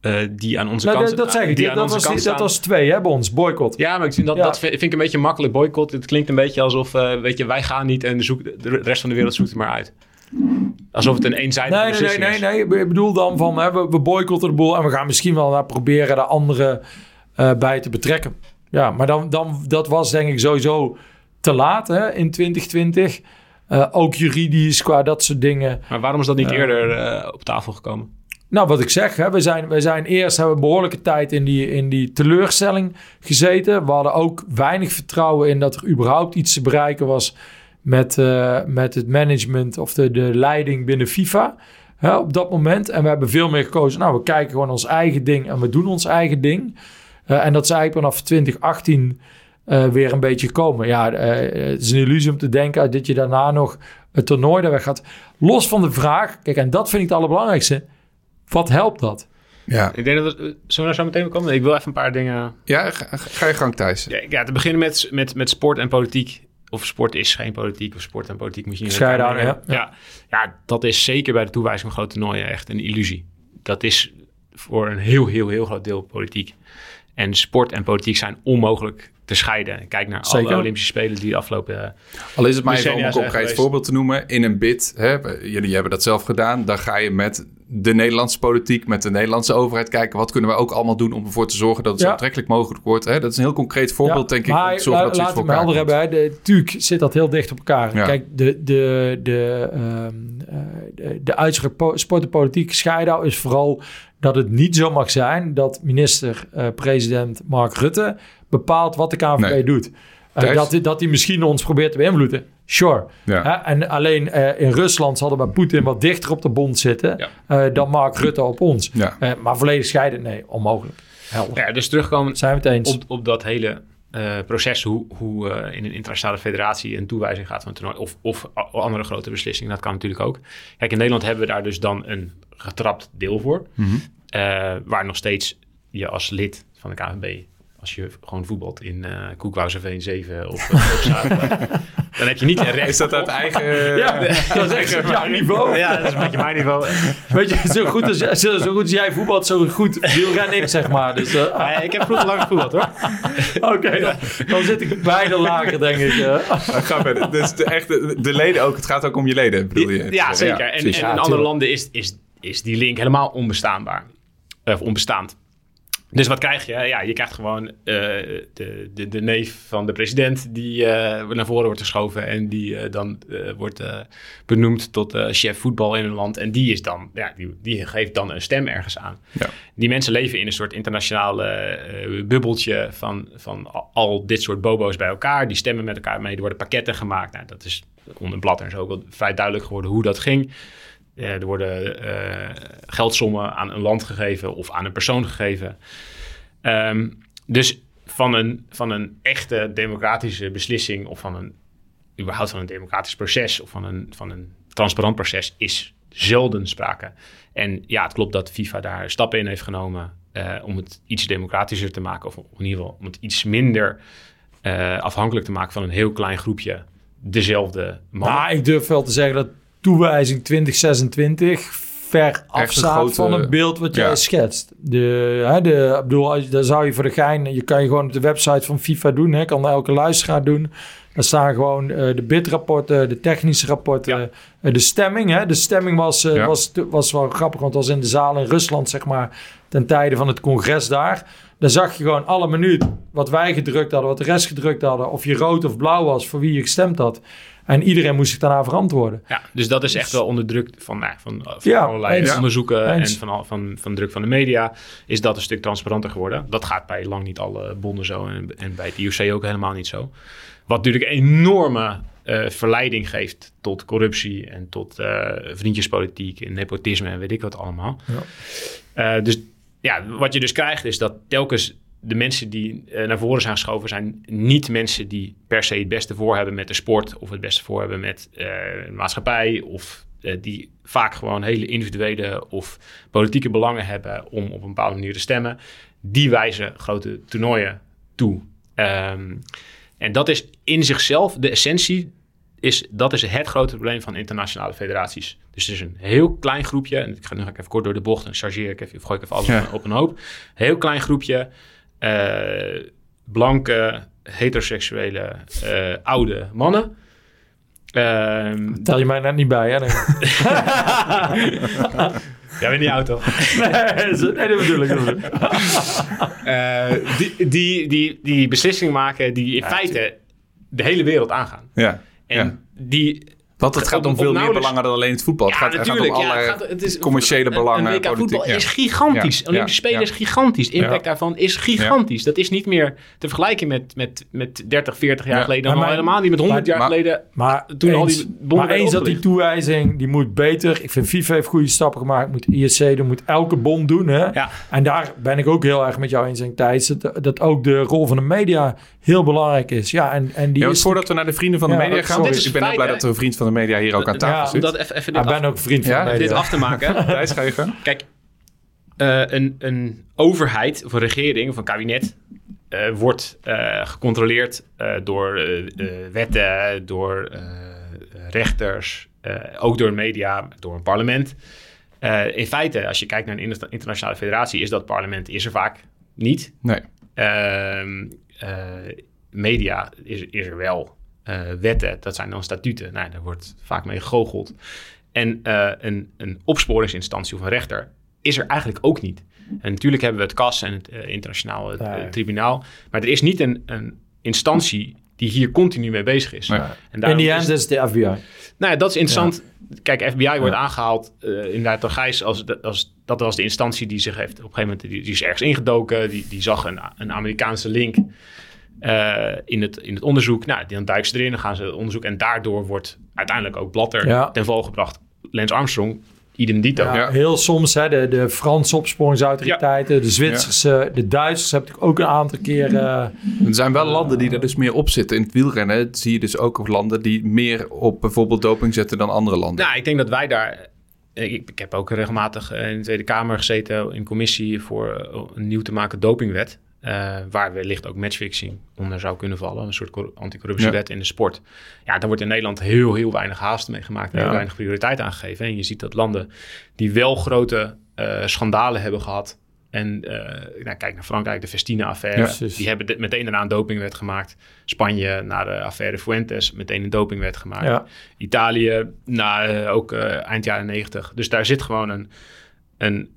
eh, die aan onze nou, kant dat, zeg ik. die Dat, was, dat was twee hè, bij ons, boycott. Ja, maar ik vind dat, Ja. dat vind, vind ik een beetje makkelijk boycott. Het klinkt een beetje alsof, eh, weet je, wij gaan niet en de, zoek, de rest van de wereld zoekt het maar uit. Alsof het een eenzijdige Nee, nee, nee, beslissing nee, is. nee. Ik bedoel dan van, hè, we, we boycotten de boel en we gaan misschien wel naar proberen de anderen eh, bij te betrekken. Ja, maar dan, dan, dat was denk ik sowieso te laat hè, in 2020. Eh, ook juridisch qua dat soort dingen. Maar waarom is dat niet Ja. eerder eh, op tafel gekomen? Nou, wat ik zeg, hè, we, zijn, we zijn eerst hebben behoorlijke tijd in die, in die teleurstelling gezeten. We hadden ook weinig vertrouwen in dat er überhaupt iets te bereiken was met, eh, met het management of de, de leiding binnen FIFA hè, op dat moment. En we hebben veel meer gekozen, nou, we kijken gewoon ons eigen ding en we doen ons eigen ding. Eh, en dat is eigenlijk vanaf 2018 eh, weer een beetje gekomen. Ja, eh, het is een illusie om te denken dat je daarna nog het toernooi daar weg gaat. Los van de vraag, kijk, en dat vind ik het allerbelangrijkste. Wat helpt dat? Ja. Ik denk dat we, zullen we daar zo meteen komen? Ik wil even een paar dingen... Ja, ga, ga je gang Thijs. Ja, ja, te beginnen met, met, met sport en politiek. Of sport is geen politiek, of sport en politiek moet je niet Scheiden aan, mengen. ja. Ja, dat is zeker bij de toewijzing van grote toernooien echt een illusie. Dat is voor een heel, heel, heel groot deel politiek. En sport en politiek zijn onmogelijk te scheiden. Kijk naar Zeker. alle Olympische Spelen die de afgelopen... eh, Al is het maar even om een concreet voorbeeld te noemen. In een bid, hè, jullie hebben dat zelf gedaan. Dan ga je met de Nederlandse politiek, met de Nederlandse overheid kijken. Wat kunnen we ook allemaal doen om ervoor te zorgen dat het zo aantrekkelijk mogelijk wordt. Hè? Dat is een heel concreet voorbeeld, denk ik. Om te zorgen la- dat zoiets laten voor we elkaar hebben. De, natuurlijk zit dat heel dicht op elkaar. Ja. Kijk, de, de, de, ehm, eh, de, de uitspraak po- sport en politiek scheiden is vooral dat het niet zo mag zijn dat minister-president Mark Rutte bepaalt wat de KNVB Nee. doet. Eh, Thijs? dat, hij- dat hij misschien ons probeert te beïnvloeden. Sure. Ja. En alleen eh, in Rusland zal er bij Poetin wat dichter op de bond zitten Ja. eh, dan Mark Rutte op ons. Ja. Eh, maar volledig scheiden, nee, onmogelijk. Helder. ja, dus terugkomen Zijn we het eens? op, op dat hele eh, proces, hoe, hoe eh, in een internationale federatie een toewijzing gaat van een toernooi, of, of andere grote beslissingen, dat kan natuurlijk ook. Kijk, in Nederland hebben we daar dus dan een getrapt deel voor, eh, waar nog steeds je als lid van de KNVB als je gewoon voetbalt in uh, Koekwouserveen 7 of op zaterdag. dan heb je niet een recht. Is dat uit eigen... Ja, dat is echt jouw niveau. Ja, dat is een beetje mijn niveau. Weet je, zo goed als, zo, zo goed als jij voetbalt, zo goed wielren ik, zeg maar. Dus, uh, nee, ik heb vroeger lang gevoetbald, hoor. Oké, okay, dan, dan, zit ik bijna lager, denk ik. Uh. Grappig. Dus de, echt, de, de, leden ook, het gaat ook om je leden, bedoel je? Ja, zeker. Ja, en, en, in andere landen is, is, is die link helemaal onbestaanbaar. Of onbestaand. Dus wat krijg je? Ja, je krijgt gewoon uh, de, de, de neef van de president die uh, naar voren wordt geschoven en die uh, dan wordt benoemd tot chef voetbal in een land. En die is dan, ja, die, die geeft dan een stem ergens aan. Ja. Die mensen leven in een soort internationale bubbeltje van, van al dit soort bobo's bij elkaar. Die stemmen met elkaar mee, er worden pakketten gemaakt. Nou, dat is onder blad en zo ook wel vrij duidelijk geworden hoe dat ging. Uh, er worden uh, geldsommen aan een land gegeven of aan een persoon gegeven. Um, dus van een, van een echte democratische beslissing of van een überhaupt van een democratisch proces of van een, van een transparant proces is zelden sprake. En ja, het klopt dat FIFA daar stappen in heeft genomen uh, om het iets democratischer te maken, of in ieder geval om het iets minder afhankelijk te maken van een heel klein groepje dezelfde mannen. Nou, ik durf wel te zeggen dat toewijzing 2026 ver afstaat van het beeld wat jij schetst. De, hè, de, ik bedoel, daar zou je voor de gein... Je kan je gewoon op de website van FIFA doen. Hè, kan elke luisteraar doen. Daar staan gewoon uh, de bidrapporten, de technische rapporten, ja. uh, de stemming. Hè? De stemming was, uh, ja. was, was wel grappig, want was in de zaal in Rusland, zeg maar, ten tijde van het congres daar. Dan zag je gewoon alle minuut wat wij gedrukt hadden, wat de rest gedrukt hadden. Of je rood of blauw was, voor wie je gestemd had. En iedereen moest zich daarna verantwoorden. Ja, dus dat is echt wel onder druk van, nou, van, van ja, allerlei eens. onderzoeken eens. en van, van, van druk van de media. Is dat een stuk transparanter geworden. Dat gaat bij lang niet alle bonden zo en, en bij het IOC ook helemaal niet zo. Wat natuurlijk een enorme uh, verleiding geeft tot corruptie en tot uh, vriendjespolitiek en nepotisme en weet ik wat allemaal. Ja. Uh, dus ja, wat je dus krijgt is dat telkens de mensen die uh, naar voren zijn geschoven zijn niet mensen die per se het beste voor hebben met de sport of het beste voor hebben met uh, de maatschappij of uh, die vaak gewoon hele individuele of politieke belangen hebben om op een bepaalde manier te stemmen. Die wijzen grote toernooien toe. Um, en dat is in zichzelf de essentie. Is, dat is het grote probleem van internationale federaties. Dus het is een heel klein groepje. En ik ga nu ga ik even kort door de bocht en chargeer ik even, of gooi ik even alles ja. op een hoop. Heel klein groepje blanke, heteroseksuele, uh, oude mannen. Uh, Tel je mij net niet bij, hè? Jij bent niet oud, toch? nee, nee, dat bedoel ik. uh, die, die, die, die beslissing maken die in ja, feite de hele wereld aangaan. Ja. En ja. die want het gaat om veel meer belangen dan alleen het voetbal. Het ja, gaat, natuurlijk. gaat om alle ja, het gaat, het is, commerciële belangen. Een voetbal is gigantisch. Ja. Olympische Spelen is gigantisch. De impact daarvan is gigantisch. Dat is niet meer te vergelijken met, met, met 30, 40 jaar geleden. Maar, helemaal niet met 100 jaar geleden. Maar, toen eens, al die maar eens dat die toewijzing, die moet beter. Ik vind FIFA heeft goede stappen gemaakt. Moet ISC, dat moet elke bond doen. Hè? En daar ben ik ook heel erg met jou eens, Thijs. Dat, dat ook de rol van de media heel belangrijk is. Ja, en, en die ja, is voordat we naar de vrienden van de media gaan. Ik ben ook blij dat we een vriend van de media hier ook aan tafel ja, om dat even, even dit, af, ben ook vriend van ja? dit af te maken. Thijs? Kijk, uh, een, een overheid of een regering of een kabinet uh, wordt uh, gecontroleerd door wetten, door rechters, ook door media, door een parlement. in feite, als je kijkt naar een internationale federatie, is dat parlement is er vaak niet. Nee. Ehm, media is, is er wel. Uh, wetten, dat zijn dan statuten. Nou, daar wordt vaak mee gegoocheld. En uh, een, een opsporingsinstantie of een rechter is er eigenlijk ook niet. En natuurlijk hebben we het CAS en het uh, internationaal ja. tribunaal. Maar er is niet een, een instantie die hier continu mee bezig is. Ja. En In die end is de FBI. Nou ja, dat is interessant. Ja. Kijk, FBI wordt aangehaald uh, inderdaad door Gijs als, als... Dat was de instantie die zich heeft... Op een gegeven moment die, die is ergens ingedoken. Die, die zag een, een Amerikaanse link... Uh, in, het, in het onderzoek. Nou, dan duiken ze erin, dan gaan ze het onderzoek. En daardoor wordt uiteindelijk ook Blatter ja. ten val gebracht. Lance Armstrong, idem dito. Ja, ja. Heel soms, hè, de, de Franse opsporingsautoriteiten, de Zwitsers, de Duitsers heb ik ook een aantal keer... Uh, er zijn wel landen die er dus meer op zitten. In het wielrennen zie je dus ook landen die meer op bijvoorbeeld doping zetten dan andere landen. Nou, ik denk dat wij daar... Ik, ik heb ook regelmatig in de Tweede Kamer gezeten in commissie voor een nieuw te maken dopingwet. Uh, waar wellicht ook matchfixing onder zou kunnen vallen, een soort anticorruptiewet in de sport. Ja, daar wordt in Nederland heel, heel weinig haast mee gemaakt en heel weinig prioriteit aangegeven. En je ziet dat landen die wel grote uh, schandalen hebben gehad, en uh, nou, kijk naar Frankrijk, de Festina-affaire. die hebben meteen daarna een dopingwet gemaakt. Spanje, na de affaire Fuentes, meteen een dopingwet gemaakt. Ja. Italië, na, ook eind jaren negentig. Dus daar zit gewoon een, een,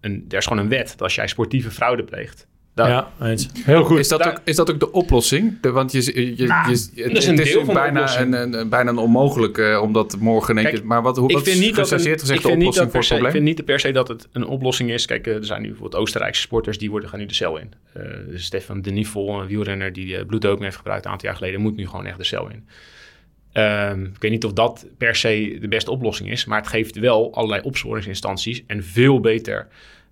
een... Er is gewoon een wet dat als jij sportieve fraude pleegt ja, eens. Heel goed. Is dat, ook, is dat ook de oplossing? De, want je, je, je, nou, je het, is, een het is bijna, een, een, bijna een onmogelijk uh, omdat morgen... Kijk, maar wat, hoe, ik vind niet dat een, gezegd de oplossing voor het probleem? Ik vind niet per se dat het een oplossing is. Kijk, uh, er zijn nu bijvoorbeeld Oostenrijkse sporters... die worden, gaan nu de cel in. Uh, Stefan de Nivol, een wielrenner die bloeddoping heeft gebruikt... een aantal jaar geleden, moet nu gewoon echt de cel in. Um, ik weet niet of dat per se de beste oplossing is... maar het geeft wel allerlei opsporingsinstanties... en veel beter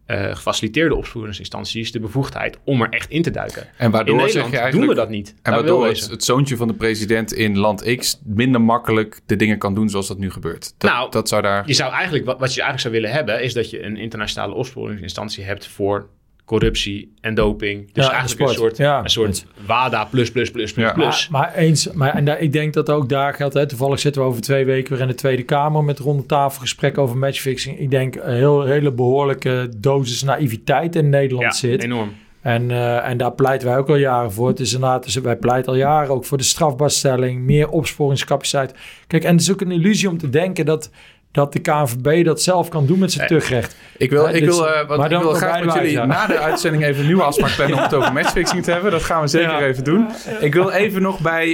uh, gefaciliteerde opsporingsinstanties de bevoegdheid om er echt in te duiken. En waardoor in zeg je eigenlijk, doen we dat niet. En waardoor het, het, zoontje van de president in land X minder makkelijk de dingen kan doen zoals dat nu gebeurt. Dat, nou, dat zou daar... je zou eigenlijk, wat, wat je eigenlijk zou willen hebben, is dat je een internationale opsporingsinstantie hebt voor corruptie en doping. Dus eigenlijk een soort, ja, een soort WADA plus, plus, plus, plus, plus. Maar, maar, eens, maar en daar, ik denk dat ook daar geldt. Hè, toevallig zitten we over twee weken weer in de Tweede Kamer met ronde tafel gesprek over matchfixing. Ik denk een heel, hele behoorlijke dosis naïviteit in Nederland zit. enorm. En, uh, en daar pleiten wij ook al jaren voor. Het is inderdaad, dus wij pleiten al jaren ook voor de strafbaarstelling, meer opsporingscapaciteit. Kijk, en het is ook een illusie om te denken dat dat de KNVB dat zelf kan doen met zijn tuchtrecht. Ik wil, ik wil, uh, wat, ik wil graag met jullie na de uitzending even een nieuwe afspraak plannen om het over matchfixing te hebben. Dat gaan we zeker even doen. Ik wil even nog bij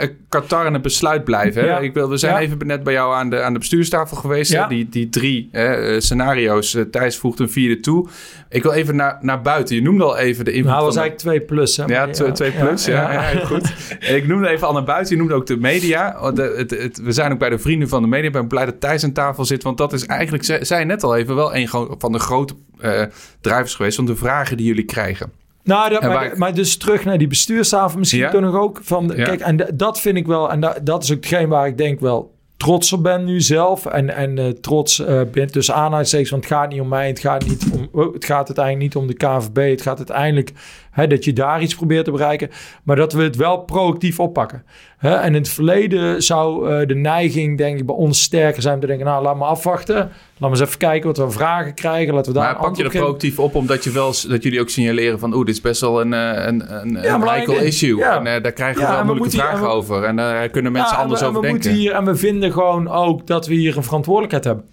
uh, Qatar en het besluit blijven. Hè? Ik wil, we zijn even net bij jou aan de, aan de bestuurstafel geweest. Die, die drie uh, scenario's. Thijs voegt een vierde toe. Ik wil even naar, naar buiten. Je noemde al even de invloed. Nou, was eigenlijk 2 plus. Hè? Ja, 2 plus. Ja, ja. goed. ik noemde even al naar buiten. Je noemde ook de media. De, het, het, we zijn ook bij de vrienden van de media. Ik ben blij dat Thijs aan tafel zit. Want dat is eigenlijk, zei net al even, wel een van de grote uh, drijvers geweest. Van de vragen die jullie krijgen. Nou, dat, maar, maar, dus terug naar die bestuurstafel misschien ja? nog ook. Van, Kijk, en dat vind ik wel, en dat, dat is ook hetgeen waar ik denk wel trots op ben nu zelf. En, en uh, trots uh, ben tussen aanhalingstekens, want het gaat niet om mij. Het gaat, niet om, oh, het gaat uiteindelijk niet om de KVB. Het gaat uiteindelijk dat je daar iets probeert te bereiken. Maar dat we het wel proactief oppakken. Hè? En in het verleden zou uh, de neiging, denk ik, bij ons sterker zijn om te denken... nou, laat me afwachten. Laat me eens even kijken wat we vragen krijgen. Laten we daar maar pak je er proactief op omdat je wel, dat jullie ook signaleren van... oeh, dit is best wel een, een, een, ja, een heikel issue. Ja. En daar krijgen we wel moeilijke vragen we, over. En daar kunnen mensen anders over denken. Hier, en we vinden gewoon ook dat we hier een verantwoordelijkheid hebben.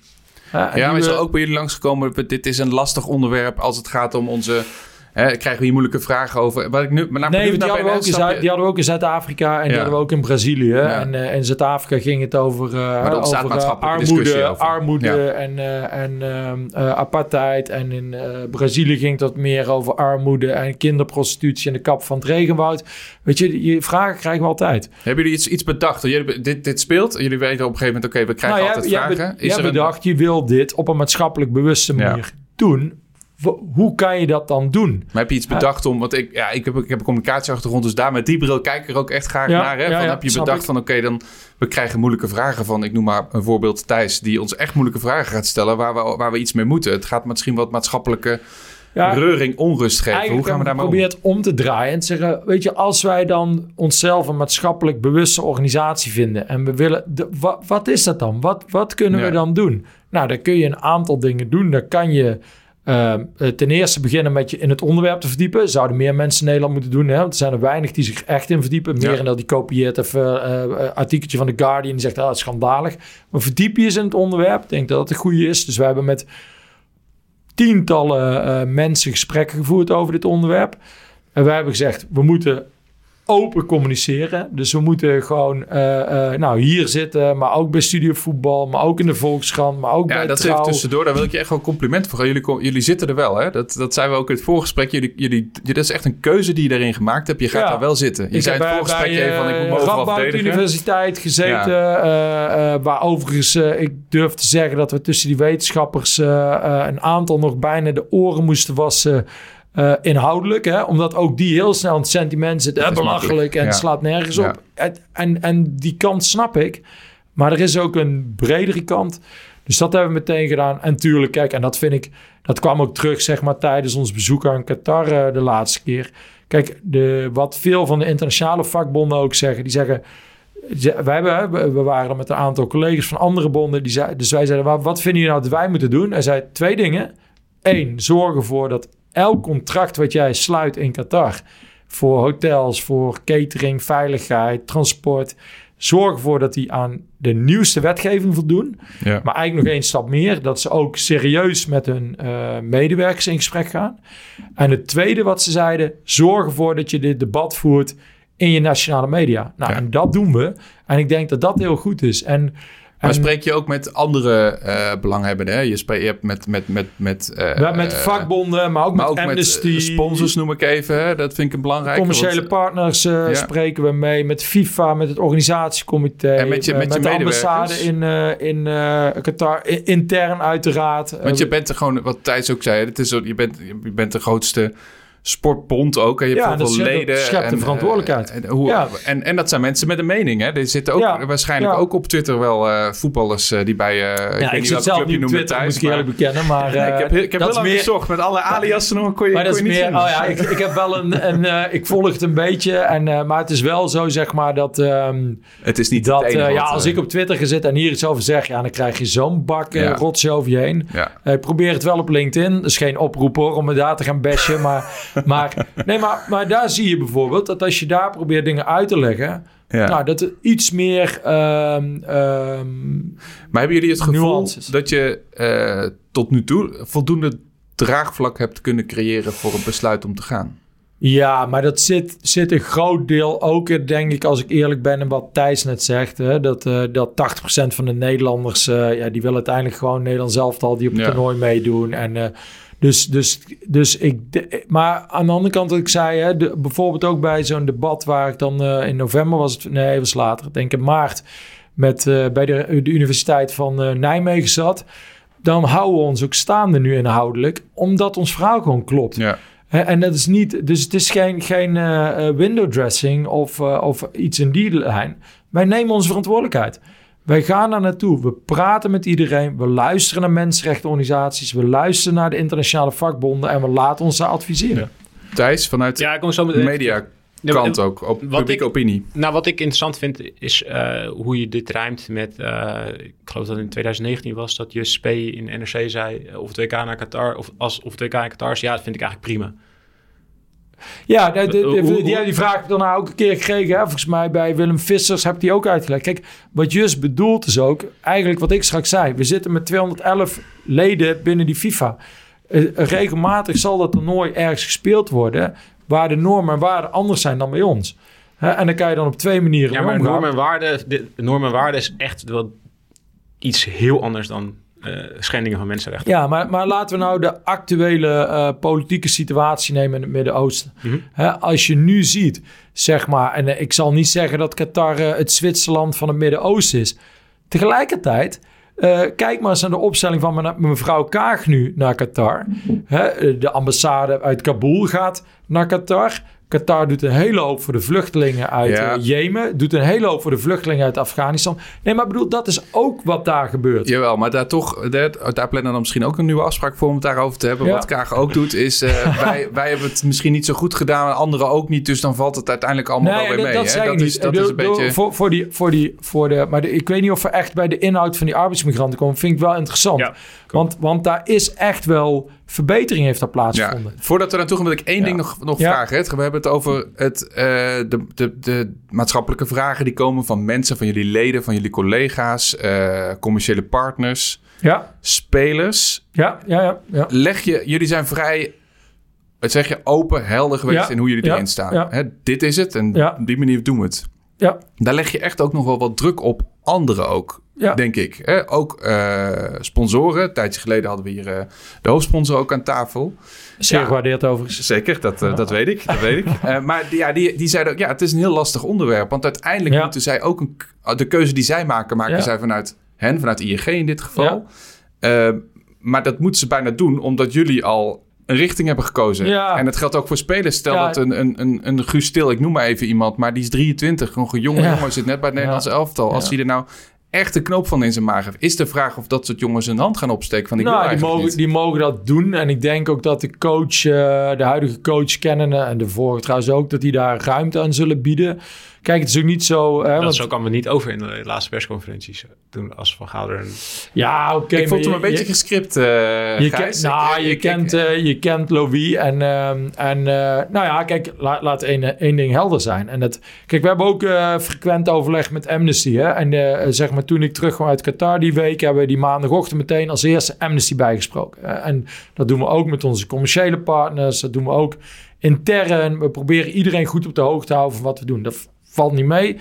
Ja, maar is er ook bij jullie langsgekomen... dit is een lastig onderwerp als het gaat om onze Hè, krijgen we hier moeilijke vragen over. Wat ik nu, maar nee, die hadden, we ook in Zuid, die hadden we ook in Zuid-Afrika en die hadden we ook in Brazilië. En uh, in Zuid-Afrika ging het over, uh, over uh, armoede, over. armoede en, en apartheid. En in Brazilië ging het meer over armoede en kinderprostitutie en de kap van het regenwoud. Weet je, die vragen krijgen we altijd. Hebben jullie iets, iets bedacht? Jullie, dit, dit speelt? Jullie weten op een gegeven moment, oké, we krijgen nou, altijd vragen. Is er bedacht, je wil dit op een maatschappelijk bewuste manier doen hoe kan je dat dan doen? Maar heb je iets bedacht om, want ik, ja, ik, heb, ik heb een communicatieachtergrond, dus daar met die bril kijk ik er ook echt graag naar. Hè? van, heb je bedacht van, oké, dan we krijgen moeilijke vragen van, ik noem maar een voorbeeld Thijs, die ons echt moeilijke vragen gaat stellen waar we, waar we iets mee moeten. Het gaat misschien wat maatschappelijke reuring, onrust geven. Hoe gaan we daar maar om? het om te draaien en te zeggen, weet je, als wij dan onszelf een maatschappelijk bewuste organisatie vinden en we willen, de, wat, is dat dan? Wat, wat kunnen we dan doen? Nou, dan kun je een aantal dingen doen. Dan kan je uh, ten eerste beginnen met je in het onderwerp te verdiepen. Zouden meer mensen in Nederland moeten doen. Hè? Want er zijn er weinig die zich echt in verdiepen. Meer en dat die kopieert even een uh, artikeltje van The Guardian. Die zegt, ah, dat is schandalig. Maar verdiep je eens in het onderwerp. Ik denk dat het een goede is. Dus we hebben met tientallen uh, mensen gesprekken gevoerd over dit onderwerp. En wij hebben gezegd, we moeten open communiceren. Dus we moeten gewoon uh, uh, nou, hier zitten, maar ook bij Studio Voetbal, maar ook in de Volkskrant, maar ook ja, bij dat Trouw. even tussendoor. Daar wil ik je echt wel complimenten voor. Jullie, jullie zitten er wel, hè? Dat, dat zijn we ook in het voorgesprek. Jullie, jullie, dat is echt een keuze die je erin gemaakt hebt. Je gaat daar wel zitten. Je ik zei het voorgesprek bij, even van ik moet Radboud Universiteit gezeten, ja. uh, waar overigens ik durf te zeggen dat we tussen die wetenschappers een aantal nog bijna de oren moesten wassen uh, inhoudelijk, hè? omdat ook die heel snel het sentiment zit, uh, belachelijk en slaat nergens op. En, en, en die kant snap ik. Maar er is ook een bredere kant. Dus dat hebben we meteen gedaan. En tuurlijk, kijk, en dat vind ik, dat kwam ook terug, zeg maar, tijdens ons bezoek aan Qatar eh, de laatste keer. Kijk, de, wat veel van de internationale vakbonden ook zeggen, die zeggen. ze- Wij hebben, we- waren met een aantal collega's van andere bonden. Die zei, dus wij zeiden, "Wat- wat vinden jullie nou dat wij moeten doen? Hij zei twee dingen. Eén, zorg ervoor dat elk contract wat jij sluit in Qatar... voor hotels, voor catering, veiligheid, transport... zorg ervoor dat die aan de nieuwste wetgeving voldoen. Ja. Maar eigenlijk nog één stap meer. Dat ze ook serieus met hun eh, medewerkers in gesprek gaan. En het tweede wat ze zeiden... zorg ervoor dat je dit debat voert in je nationale media. Nou, Ja. en dat doen we. En ik denk dat dat heel goed is. En, Maar en spreek je ook met andere eh, belanghebbenden? Hè? Je, spreekt, je hebt met... met, met, met, hebben met eh, vakbonden, maar ook maar met ook met Amnesty... sponsors noem ik even. Hè? Dat vind ik een belangrijke. Commerciële want- partners ja. spreken we mee. Met FIFA, met het organisatiecomité. En met je- eh, met je de ambassade in, in Qatar. Intern uiteraard. Want je bent er gewoon, wat Thijs ook zei, het is, je, bent, je bent de grootste sportbond ook. En je hebt Ja, veel leden. dat schept en, verantwoordelijkheid. eh, En, hoe, Ja. en, en dat zijn mensen met een mening. Hè? Er zitten ook Ja, waarschijnlijk ook op Twitter wel eh, voetballers eh, die bij... eh ik ja, weet ik niet zit zelf niet op Twitter, moet ik eerlijk bekennen. Maar ik heb, ik heb dat heel lang meer- gezocht met alle alias nog kon je, Maar dat kon is je meer, oh ja, ik, ik heb wel een, een ik volg het een beetje. En, maar het is wel zo, zeg maar, dat, ehm, Het is niet dat het enige ja, als ik op Twitter zitten en hier iets over zeg, ja, dan krijg je zo'n bak rotzooi over je heen. Probeer het wel op LinkedIn. Dat is geen oproep hoor, om me daar te gaan bashen. Maar, maar, nee, maar, maar daar zie je bijvoorbeeld dat als je daar probeert dingen uit te leggen... Ja. Nou, dat er iets meer... ehm, ehm, Maar hebben jullie het gevoel Nuances. dat je eh, tot nu toe voldoende draagvlak hebt kunnen creëren voor een besluit om te gaan? ja, maar dat zit, zit een groot deel ook in, denk ik, als ik eerlijk ben... en wat Thijs net zegt, hè, dat, eh dat 80% van de Nederlanders... eh, ja, die willen uiteindelijk gewoon Nederland zelf al die op het Ja. toernooi meedoen. En... dus, dus, dus ik. de- maar aan de andere kant, wat ik zei, hè, de, bijvoorbeeld ook bij zo'n debat waar ik dan eh, in november was het, nee, was later, denk in maart, met, eh, bij de, de Universiteit van eh, Nijmegen zat. Dan houden we ons ook staande nu inhoudelijk, omdat ons verhaal gewoon klopt. Ja. En dat is niet, dus het is geen, geen window dressing of, of iets in die lijn. Wij nemen onze verantwoordelijkheid. Wij gaan daar naartoe. We praten met iedereen. We luisteren naar mensenrechtenorganisaties. We luisteren naar de internationale vakbonden. En we laten ons daar adviseren. Thijs, vanuit Ja, ik kom zo de meteen. media kant ook, op wat publieke ik- opinie. Nou, wat ik interessant vind is eh, hoe je dit rijmt met... eh, ik geloof dat het in 2019 was dat Jus P. in NRC zei... eh, of het WK naar Qatar, of, als, of het WK in Qatar is. Ja, dat vind ik eigenlijk prima. Ja, de, de- de- Hoe- hoe- die, die vraag heb ik dan nou ook een keer gekregen. Hè? Volgens mij bij Willem Vissers heb ik die ook uitgelegd. Kijk, wat Jus bedoelt is ook... Eigenlijk wat ik straks zei. We zitten met 211 leden binnen die FIFA. Eh, regelmatig zal dat toernooi ergens gespeeld worden... waar de normen en waarden anders zijn dan bij ons. Hè? En dan kan je dan op twee manieren Ja, maar normen en waarden, de, normen en waarden is echt wel iets heel anders dan eh, schendingen van mensenrechten. Ja, maar, maar laten we nou de actuele eh, politieke situatie nemen in het Midden-Oosten. Mhm. Als je nu ziet, zeg maar, en eh, ik zal niet zeggen dat Qatar eh, het Zwitserland van het Midden-Oosten is. Tegelijkertijd, eh, kijk maar eens naar de opstelling van me- mevrouw Kaag nu naar Qatar. Hè, eh, de ambassade uit Kabul gaat naar Qatar. Qatar doet een hele hoop voor de vluchtelingen uit Ja. eh, Jemen. Doet een hele hoop voor de vluchtelingen uit Afghanistan. Nee, maar ik bedoel, dat is ook wat daar gebeurt. Jawel, maar daar toch, daar, daar plannen dan misschien ook een nieuwe afspraak voor om het daarover te hebben. Ja. Wat Kaag ook doet, is eh, wij, wij hebben het misschien niet zo goed gedaan, anderen ook niet. Dus dan valt het uiteindelijk allemaal wel weer dat, mee. dat hè? dat niet. is, dat is een bedoel, beetje... Voor, voor die, voor die, voor de, maar de- ik weet niet of we echt bij de inhoud van die arbeidsmigranten komen. Vind ik wel interessant. Ja, want, want daar is echt wel verbetering heeft daar Ja, plaatsgevonden. voordat we naartoe gaan, wil ik één Ja. ding nog, nog Ja. vragen. We hebben het over het, eh, de, de, de maatschappelijke vragen die komen van mensen, van jullie leden, van jullie collega's, eh, commerciële partners, Ja, spelers. ja, ja, ja. ja. Leg je, jullie zijn vrij, wat zeg je, open, helder geweest in hoe jullie erin staan. Hè, dit is het en op die manier doen we het. ja. Daar leg je echt ook nog wel wat druk op anderen ook, Ja. denk ik. Hè? Ook eh, sponsoren. Een tijdje geleden hadden we hier eh, de hoofdsponsor ook aan tafel. Zeer Ja. gewaardeerd overigens. Zeker, dat, eh, dat weet ik. Dat weet ik. Maar die, ja, die, die zeiden ook, ja, het is een heel lastig onderwerp. Want uiteindelijk moeten zij ook een, k- de keuze die zij maken, maken zij vanuit hen, vanuit ING in dit geval. Maar dat moeten ze bijna doen, omdat jullie al een richting hebben gekozen. Ja. En dat geldt ook voor spelers. Stel Ja. dat een, een, een, een Guus Stil, ik noem maar even iemand, maar die is 23, nog een jonge Ja. jongen, zit net bij het Nederlandse elftal. Als hij er nou echt een knoop van in zijn maag heeft. Is de vraag of dat soort jongens een hand gaan opsteken van ik Nou, die mogen, niet. die mogen dat doen. En ik denk ook dat de coach, eh, de huidige coach kennende... en de vorige trouwens ook, dat die daar ruimte aan zullen bieden. Kijk, het is ook niet zo... Hè, Dat want- zo kwam het niet over in de laatste persconferenties. Toen als Van Gaal er een... ja, oké. ik vond maar hem een je- beetje je- gescript, eh Je, nou, je, ik- kent, ik- eh, je kent Louis en, ehm, en eh, nou ja, kijk, la- laat één, één ding helder zijn. En dat, kijk, we hebben ook eh, frequent overleg met Amnesty. Hè? En eh, zeg maar, toen ik terugkwam uit Qatar die week, hebben we die maandagochtend meteen als eerste Amnesty bijgesproken. En dat doen we ook met onze commerciële partners. Dat doen we ook intern. We proberen iedereen goed op de hoogte te houden van wat we doen. Dat valt niet mee.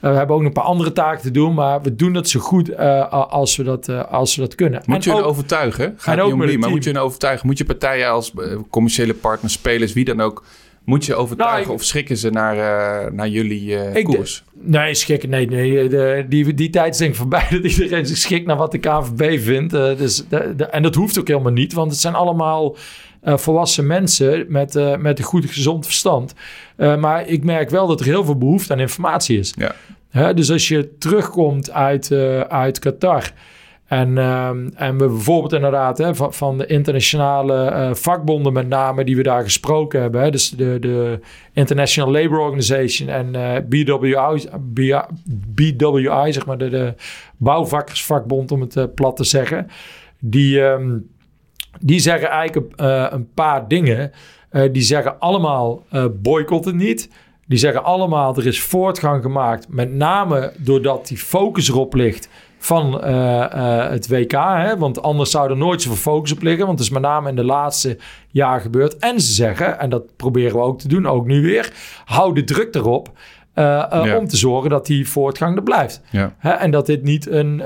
Eh, we hebben ook nog een paar andere taken te doen, maar we doen dat zo goed eh, als, we dat, eh, als we dat kunnen. Moet En je hun ook- overtuigen? Gaat niet om wie, maar moet je hun overtuigen? Moet je partijen als commerciële partners, spelers, wie dan ook... Moet je overtuigen Nou, ik- of schrikken ze naar, naar jullie Ik koers? Nee, schikken. Nee, nee. De, die, die tijd is denk ik voorbij dat iedereen zich schikt naar wat de KVB vindt. Dus de, de- en dat hoeft ook helemaal niet, want het zijn allemaal eh, volwassen mensen met, eh, met een goed gezond verstand. Eh, maar ik merk wel dat er heel veel behoefte aan informatie is. Ja. Hè, dus als je terugkomt uit, uit Qatar. En, ehm, en we bijvoorbeeld inderdaad hè, van, van de internationale vakbonden met name die we daar gesproken hebben. Hè, dus de, de International Labour Organization en BWI, BWI, zeg maar de, de bouwvakkersvakbond om het plat te zeggen. Die, ehm, die zeggen eigenlijk eh, een paar dingen. Eh, die zeggen allemaal eh boycott het niet. Die zeggen allemaal er is voortgang gemaakt. Met name doordat die focus erop ligt van het WK. Hè? Want anders zou er nooit zoveel focus op liggen. Want het is met name in de laatste jaar gebeurd. En ze zeggen, en dat proberen we ook te doen, ook nu weer. Hou de druk erop. Ja. Om te zorgen dat die voortgang er blijft. Ja. Hè? En dat dit niet een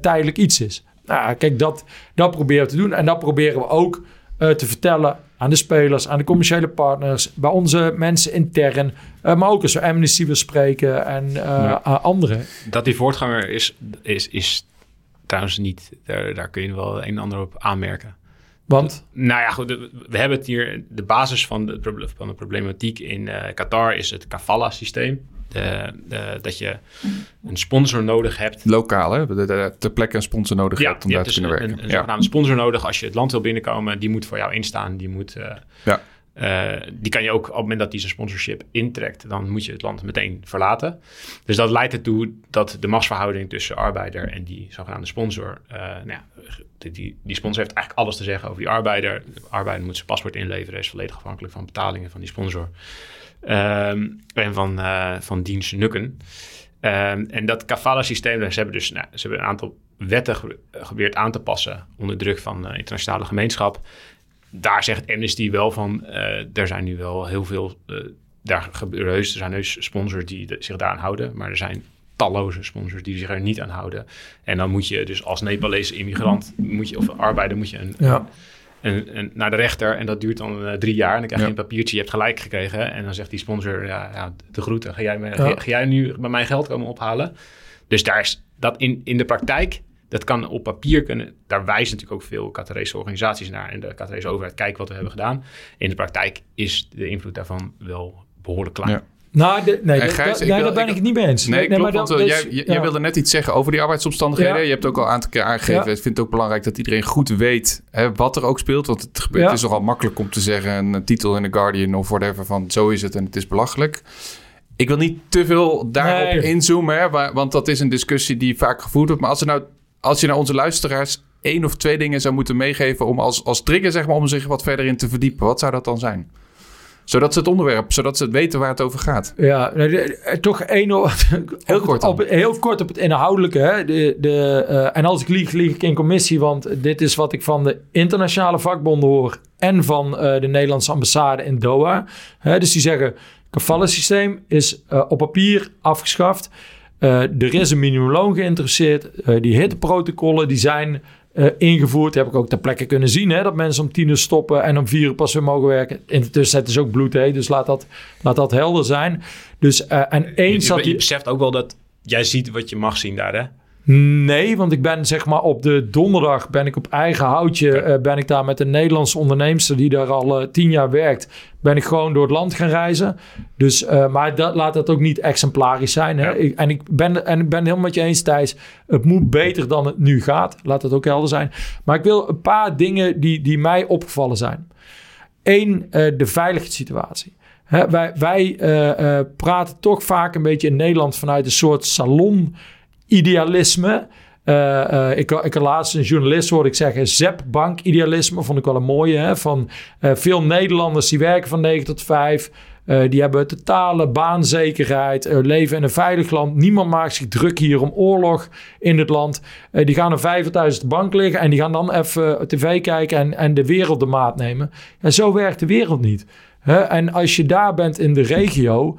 tijdelijk iets is. Nou, kijk, dat, dat proberen we te doen. En dat proberen we ook eh, te vertellen aan de spelers, aan de commerciële partners, bij onze mensen intern. eh, maar ook als we Amnesty bespreken en Ja. eh, anderen. Dat die voortganger is, is, is trouwens niet... Daar, daar kun je wel een en ander op aanmerken. Want, Nou ja, goed. de- We hebben het hier. De basis van de, van de problematiek in Qatar is het kafala-systeem. De, de- dat je een sponsor nodig hebt. Lokaal, hè? De- Ter plekke een sponsor nodig hebt om daar te dus kunnen een, werken. een ja. zogenaamde sponsor nodig als je het land wil binnenkomen. Die moet voor jou instaan. Die, moet, eh, Ja. eh, die kan je ook op het moment dat die zijn sponsorship intrekt, dan moet je het land meteen verlaten. Dus dat leidt ertoe dat de machtsverhouding tussen arbeider en die zogenaamde sponsor. eh, nou ja, die, die, die sponsor heeft eigenlijk alles te zeggen over die arbeider. De arbeider moet zijn paspoort inleveren, is volledig afhankelijk van betalingen van die sponsor. Ehm, en van, eh van diens nukken. Ehm, en dat kafala-systeem, ze hebben dus nou, ze hebben een aantal wetten ge- geprobeerd aan te passen onder druk van de internationale gemeenschap. Daar zegt Amnesty wel van, eh, er zijn nu wel heel veel, eh, daar gebeuren heus, er zijn heus sponsors die de- zich daaraan houden, maar er zijn talloze sponsors die zich er niet aan houden. En dan moet je dus als Nepalese immigrant, moet je, of arbeider, moet je een, ja. En, en naar de rechter. En dat duurt dan eh, drie jaar. En dan krijg je Ja. een papiertje, je hebt gelijk gekregen. En dan zegt die sponsor, ja, ja de groeten. Ga jij, me, Ja. ga, ga jij nu bij mijn geld komen ophalen? Dus daar is dat in, in de praktijk, dat kan op papier kunnen. Daar wijzen natuurlijk ook veel Qatarese organisaties naar. En de Qatarese overheid, kijk wat we hebben gedaan. In de praktijk is de invloed daarvan wel behoorlijk klein. Nou, de, nee, En da- Gijs, da- ik nee, wil- daar ben ik- ik het niet mee eens. Nee, klopt, maar want dat- eh, dus- jij, jij ja. wilde net iets zeggen over die arbeidsomstandigheden. Ja. Je hebt ook al een aantal keer aangegeven. Ja. Ik vind het ook belangrijk dat iedereen goed weet hè, wat er ook speelt. Want het, het is nogal makkelijk om te zeggen... een titel in The Guardian of whatever van zo is het en het is belachelijk. Ik wil niet te veel daarop inzoomen, hè, wa- want dat is een discussie die vaak gevoerd wordt. Maar als, er nou, als je naar onze luisteraars één of twee dingen zou moeten meegeven... om als, als trigger zeg maar, om zich wat verder in te verdiepen, wat zou dat dan zijn? Zodat ze het onderwerp, zodat ze het weten waar het over gaat. Ja, eh, toch één Heel kort op, heel kort op het inhoudelijke. Hè? De, de, eh, en als ik lieg, lieg ik in commissie, want dit is wat ik van de internationale vakbonden hoor en van eh, de Nederlandse ambassade in Doha. Hè? Dus die zeggen, kafala-systeem is eh, op papier afgeschaft. Er is een minimumloon geïnteresseerd. Die hitteprotocollen die zijn eh, ingevoerd. heb ik ook ter plekke kunnen zien. Hè, dat mensen om tien uur stoppen en om vier uur pas weer mogen werken. In de tussentijd is ook bloedheet, dus laat dat, laat dat helder zijn. Dus, eh, en Je, eens dat je die... beseft ook wel dat jij ziet wat je mag zien daar, hè? Nee, want ik ben zeg maar op de donderdag ben ik op eigen houtje eh, ben ik daar met een Nederlandse onderneemster die daar al eh, tien jaar werkt, ben ik gewoon door het land gaan reizen. Dus, eh, maar dat, laat dat ook niet exemplarisch zijn. Hè? Ja. Ik, en, ik ben, en ik ben helemaal met je eens, Thijs. Het moet beter dan het nu gaat. Laat dat ook helder zijn. Maar ik wil een paar dingen die, die mij opgevallen zijn. Eén, de veiligheidssituatie. Hè, wij wij praten toch vaak een beetje in Nederland vanuit een soort salon-idealisme. Eh, eh, ik, ik laatst een journalist hoorde ik zeggen, zepbank-idealisme, vond ik wel een mooie. Hè? Van eh, veel Nederlanders die werken van 9 tot 5. eh, die hebben totale baanzekerheid, leven in een veilig land. Niemand maakt zich druk hier om oorlog in het land. Die gaan een vijf thuis op de bank liggen en die gaan dan even tv kijken en, en de wereld de maat nemen. En zo werkt de wereld niet. Hè? En als je daar bent in de regio,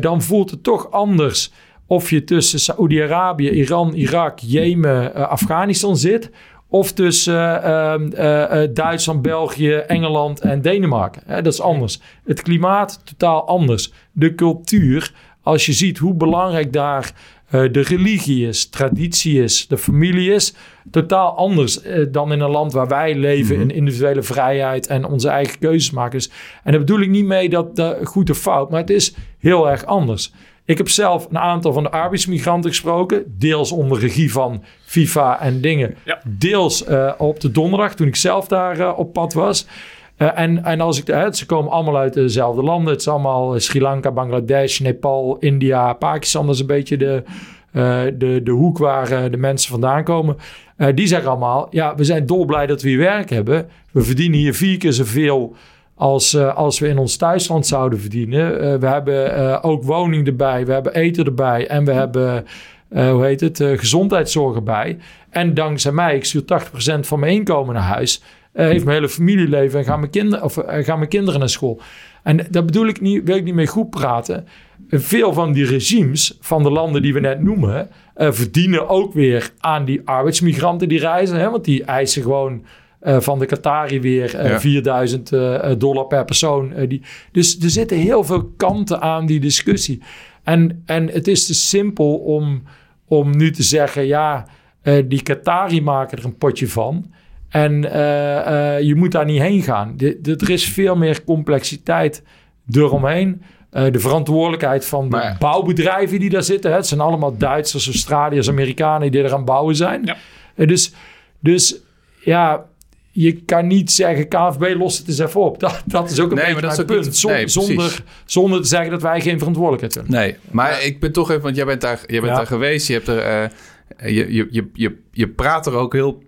dan voelt het toch anders of je tussen Saoedi-Arabië, Iran, Irak, Jemen, eh, Afghanistan zit. Of tussen eh, ehm, eh, Duitsland, België, Engeland en Denemarken. Hè, dat is anders. Het klimaat totaal anders. De cultuur, als je ziet hoe belangrijk daar de religie is, traditie is, de familie is, totaal anders dan in een land waar wij leven in individuele vrijheid en onze eigen keuzes maken. Dus, en daar bedoel ik niet mee dat dat goed of fout, maar het is heel erg anders. Ik heb zelf een aantal van de arbeidsmigranten gesproken, deels onder regie van FIFA en dingen, Ja. deels eh, op de donderdag toen ik zelf daar eh, op pad was. Eh, en, en als ik, eh, ze komen allemaal uit dezelfde landen. Het is allemaal Sri Lanka, Bangladesh, Nepal, India, Pakistan. Dat is een beetje de, de, de hoek waar de mensen vandaan komen. Die zeggen allemaal, ja, we zijn dolblij dat we hier werk hebben. We verdienen hier vier keer zoveel als, eh, als we in ons thuisland zouden verdienen. Eh, we hebben eh, ook woning erbij, we hebben eten erbij en we hebben, hoe heet het, gezondheidszorg erbij. En dankzij mij, ik stuur 80% van mijn inkomen naar huis, heeft mijn hele familieleven en gaan mijn, kinderen, of, mijn kinderen naar school. En daar bedoel ik niet, wil ik niet mee goed praten. Veel van die regimes van de landen die we net noemen, verdienen ook weer aan die arbeidsmigranten die reizen. Hè? Want die eisen gewoon eh, van de Qatari weer eh, Ja. 4000 eh, dollar per persoon. Eh, die, dus er zitten heel veel kanten aan die discussie. En, en het is te simpel om, om nu te zeggen, ja, eh, die Qatari maken er een potje van. En eh, eh, je moet daar niet heen gaan. De, de- er is veel meer complexiteit eromheen. Eh, de verantwoordelijkheid van de Maar bouwbedrijven die daar zitten. Hè. Het zijn allemaal Duitsers, Australiërs, Amerikanen die er aan bouwen zijn. Ja. Eh, dus, dus ja, je kan niet zeggen KNVB lost het eens even op. Dat, dat is ook een Nee, beetje maar dat mijn is ook punt. Zon- nee, zonder, zonder te zeggen dat wij geen verantwoordelijkheid hebben. Nee, maar ik ben toch even, want jij bent daar, jij bent Ja. daar geweest. Je, hebt er, eh, je, je, je, je, je praat er ook heel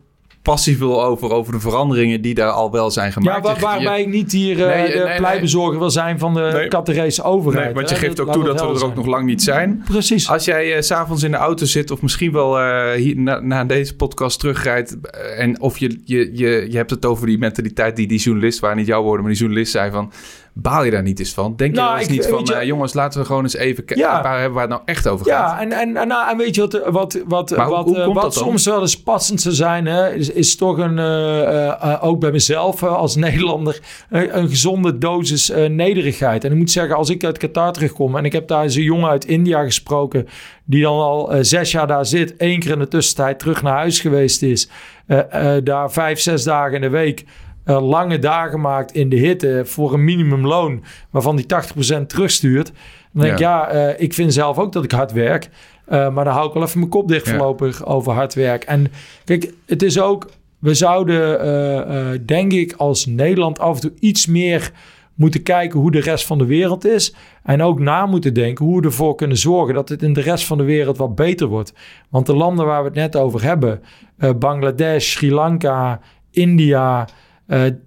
passief over, over de veranderingen die daar al wel zijn Ja, gemaakt. waar, Je- waarbij ik niet hier eh, Nee, de nee, nee. pleitbezorger wil zijn van de Nee. Catarese overheid. Nee, want je hè. geeft ook toe dat we er ook nog lang niet zijn. Precies. Als jij s s'avonds in de auto zit of misschien wel eh, hier na, na deze podcast terugrijdt... en of je, je, je, je hebt het over die mentaliteit die die journalist... waar niet jouw woorden, maar die journalist zei van... baal je daar niet eens van? Denk je Nou, wel eens niet van... je- eh, jongens, laten we gewoon eens even kijken... Ja. waar hebben we het nou echt over gaat? Ja, en, en, en, nou, en weet je wat, wat, wat, Maar wat, hoe eh, wat dan? soms wel eens passend zou zijn, hè, is, is toch een, eh, eh, eh, ook bij mezelf eh, als Nederlander, eh, een gezonde dosis eh, nederigheid. En ik moet zeggen, als ik uit Qatar terugkom en ik heb daar eens een jongen uit India gesproken, die dan al eh, zes jaar daar zit, één keer in de tussentijd terug naar huis geweest is, eh, eh, daar vijf, zes dagen in de week eh, lange dagen maakt in de hitte voor een minimumloon, waarvan die 80% terugstuurt. Dan denk ik, ja, eh, ik vind zelf ook dat ik hard werk. eh, maar dan hou ik wel even mijn kop dicht Ja. voorlopig over hard werk. En kijk, het is ook... We zouden, denk ik, als Nederland af en toe iets meer moeten kijken hoe de rest van de wereld is. En ook na moeten denken hoe we ervoor kunnen zorgen dat het in de rest van de wereld wat beter wordt. Want de landen waar we het net over hebben, Bangladesh, Sri Lanka, India,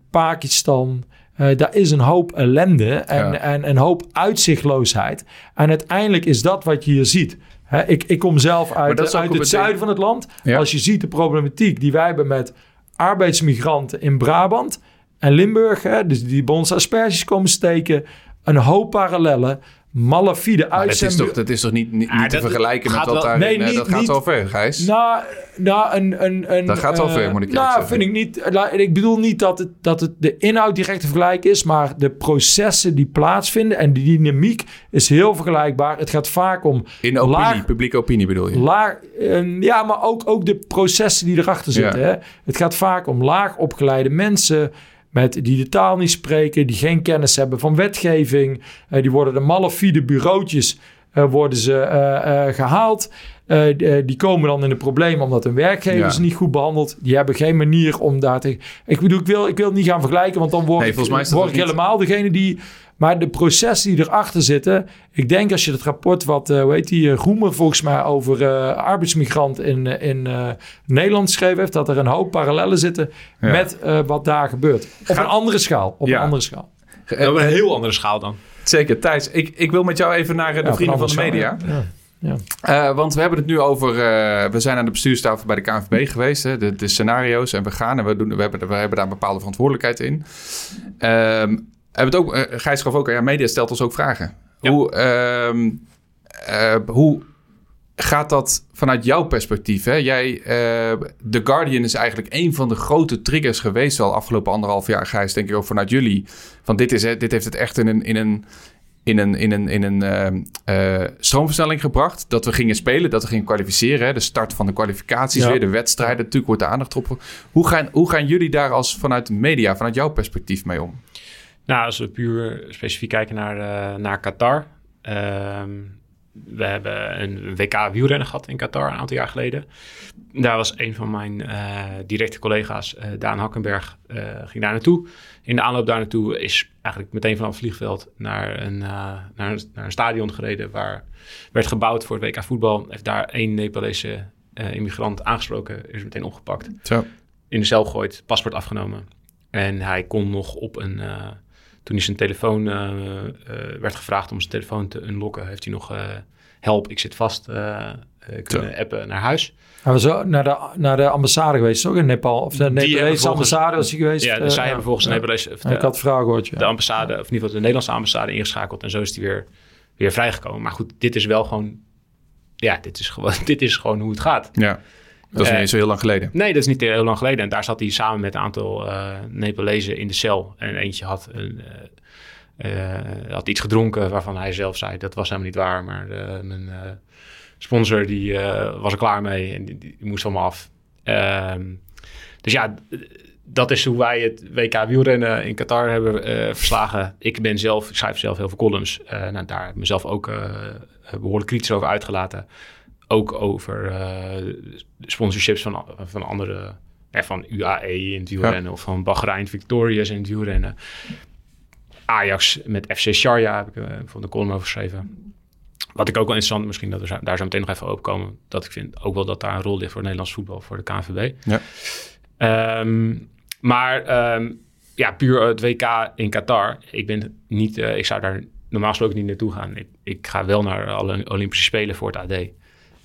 Pakistan. eh, daar is een hoop ellende en, Ja. en een hoop uitzichtloosheid. En uiteindelijk is dat wat je hier ziet. Hè, ik, ik kom zelf uit, uit het zuiden van het land. Ja. Als je ziet de problematiek die wij hebben met arbeidsmigranten in Brabant en Limburg, hè, dus die bij ons asperges komen steken, een hoop parallellen. Malafide Maar dat is toch, dat is toch niet, niet, Ah, te dat vergelijken met wat daar... Nee, in, eh, niet- dat gaat niet- wel ver, Gijs. Nou, nou een, een, een, Dat gaat wel eh, ver, moet ik Nou, eerlijk vind ik niet. Ik bedoel niet dat het, dat het de inhoud direct te vergelijken is, maar de processen die plaatsvinden en die dynamiek is heel vergelijkbaar. Het gaat vaak om In opinie, laag- publieke opinie bedoel je? laag, eh, ja, maar ook, ook de processen die erachter zitten. Ja. Hè? Het gaat vaak om laag opgeleide mensen met, die de taal niet spreken, die geen kennis hebben van wetgeving. Eh, die worden de malafide bureautjes eh, worden ze eh, eh, gehaald. Eh, die, komen dan in de problemen omdat hun werkgever Ja. ze niet goed behandelt. Die hebben geen manier om daar te... Ik bedoel, ik wil, ik wil het niet gaan vergelijken, want dan word Nee, ik, word helemaal degene die... Maar de processen die erachter zitten... Ik denk als je het rapport wat, eh hoe heet die, eh, Roemer volgens mij over eh, arbeidsmigrant in, in eh, Nederland geschreven heeft... dat er een hoop parallellen zitten Ja. met eh, wat daar gebeurt. Op Ga- een andere schaal. Op Ja. een andere schaal. Eh, Op een heel andere schaal dan. Zeker, Thijs. Ik, ik wil met jou even naar de Ja, vrienden van de media. ja. Ja. Ja. Eh, want we hebben het nu over. eh, we zijn aan de bestuurstafel bij de KNVB geweest. Hè, de, de scenario's. En we gaan en we, doen, we, hebben, we hebben daar een bepaalde verantwoordelijkheid in. Ehm het ook, eh, Gijs gaf ook aan, ja, media stelt ons ook vragen. Ja. Hoe, ehm, eh, hoe gaat dat vanuit jouw perspectief? Hè? Jij, eh, The Guardian is eigenlijk een van de grote triggers geweest al afgelopen anderhalf jaar, Gijs, denk ik ook vanuit jullie. Van dit, is, hè, dit heeft het echt in een, in een, in een, in een, in een ehm, eh, stroomversnelling gebracht. Dat we gingen spelen, dat we gingen kwalificeren. Hè? De start van de kwalificaties Ja. weer, de wedstrijden. Natuurlijk wordt de aandacht op. Hoe gaan, hoe gaan jullie daar als vanuit de media, vanuit jouw perspectief mee om? Nou, als we puur specifiek kijken naar, eh, naar Qatar. ehm, we hebben een WK wielrennen gehad in Qatar een aantal jaar geleden. Daar was een van mijn eh, directe collega's, eh, Daan Hakkenberg, ging daar naartoe. In de aanloop daar naartoe is eigenlijk meteen vanaf het vliegveld naar een, naar een, naar een stadion gereden... waar werd gebouwd voor het WK voetbal. Heeft daar één Nepalese immigrant aangesproken, is meteen opgepakt Zo. in de cel gegooid, paspoort afgenomen. En hij kon nog op een... toen hij zijn telefoon eh, eh, werd gevraagd om zijn telefoon te unlocken, heeft hij nog eh, help, ik zit vast eh, eh, kunnen appen naar huis. Hij was zo naar de, naar de ambassade geweest, toch? In Nepal. Of de Nepalese volgens- ambassade was hij geweest. Ja, dus zij hebben volgens ja. een Nepalese, ik de, had het verhaal gehoord, ja. de ambassade, of in ieder geval de Nederlandse ambassade ingeschakeld. En zo is hij weer, weer vrijgekomen. Maar goed, dit is wel gewoon, ja, dit is gewoon, dit is gewoon hoe het gaat. Ja, dat is Eh, niet eens zo heel lang geleden. Nee, dat is niet heel lang geleden. En daar zat hij samen met een aantal eh Nepalezen in de cel. En eentje had, een, eh, had iets gedronken waarvan hij zelf zei... dat was helemaal niet waar, maar mijn sponsor die, was er klaar mee... en die, die moest van me af. Ehm, dus ja, dat is hoe wij het WK wielrennen in Qatar hebben verslagen. Ik ben zelf, ik schrijf zelf heel veel columns. Eh, nou, daar heb ik mezelf ook eh, behoorlijk kritisch over uitgelaten. Ook over eh, sponsorships van, van andere, eh, van UAE in het wielrennen of van Bahrein Victorious in het wielrennen. Ajax met FC Sharjah heb ik eh, van de column over geschreven. Wat ik ook wel interessant, misschien dat we daar zo meteen nog even op komen, dat ik vind ook wel dat daar een rol ligt voor Nederlands voetbal, voor de KNVB. Ja. Ehm, maar ehm, ja, puur het WK in Qatar. Ik ben niet, eh, ik zou daar normaal gesproken niet naartoe gaan. Ik, ik ga wel naar alle Olympische Spelen voor het AD.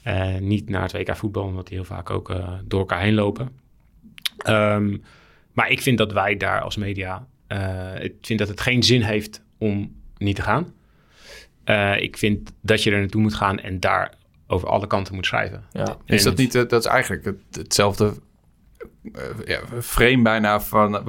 Eh, niet naar het WK voetbal, omdat die heel vaak ook eh, door elkaar heen lopen. Ehm, maar ik vind dat wij daar als media, eh, ik vind dat het geen zin heeft om niet te gaan. Eh, ik vind dat je er naartoe moet gaan en daar over alle kanten moet schrijven. Ja. Is dat niet, dat is eigenlijk het, hetzelfde eh, ja, frame bijna van,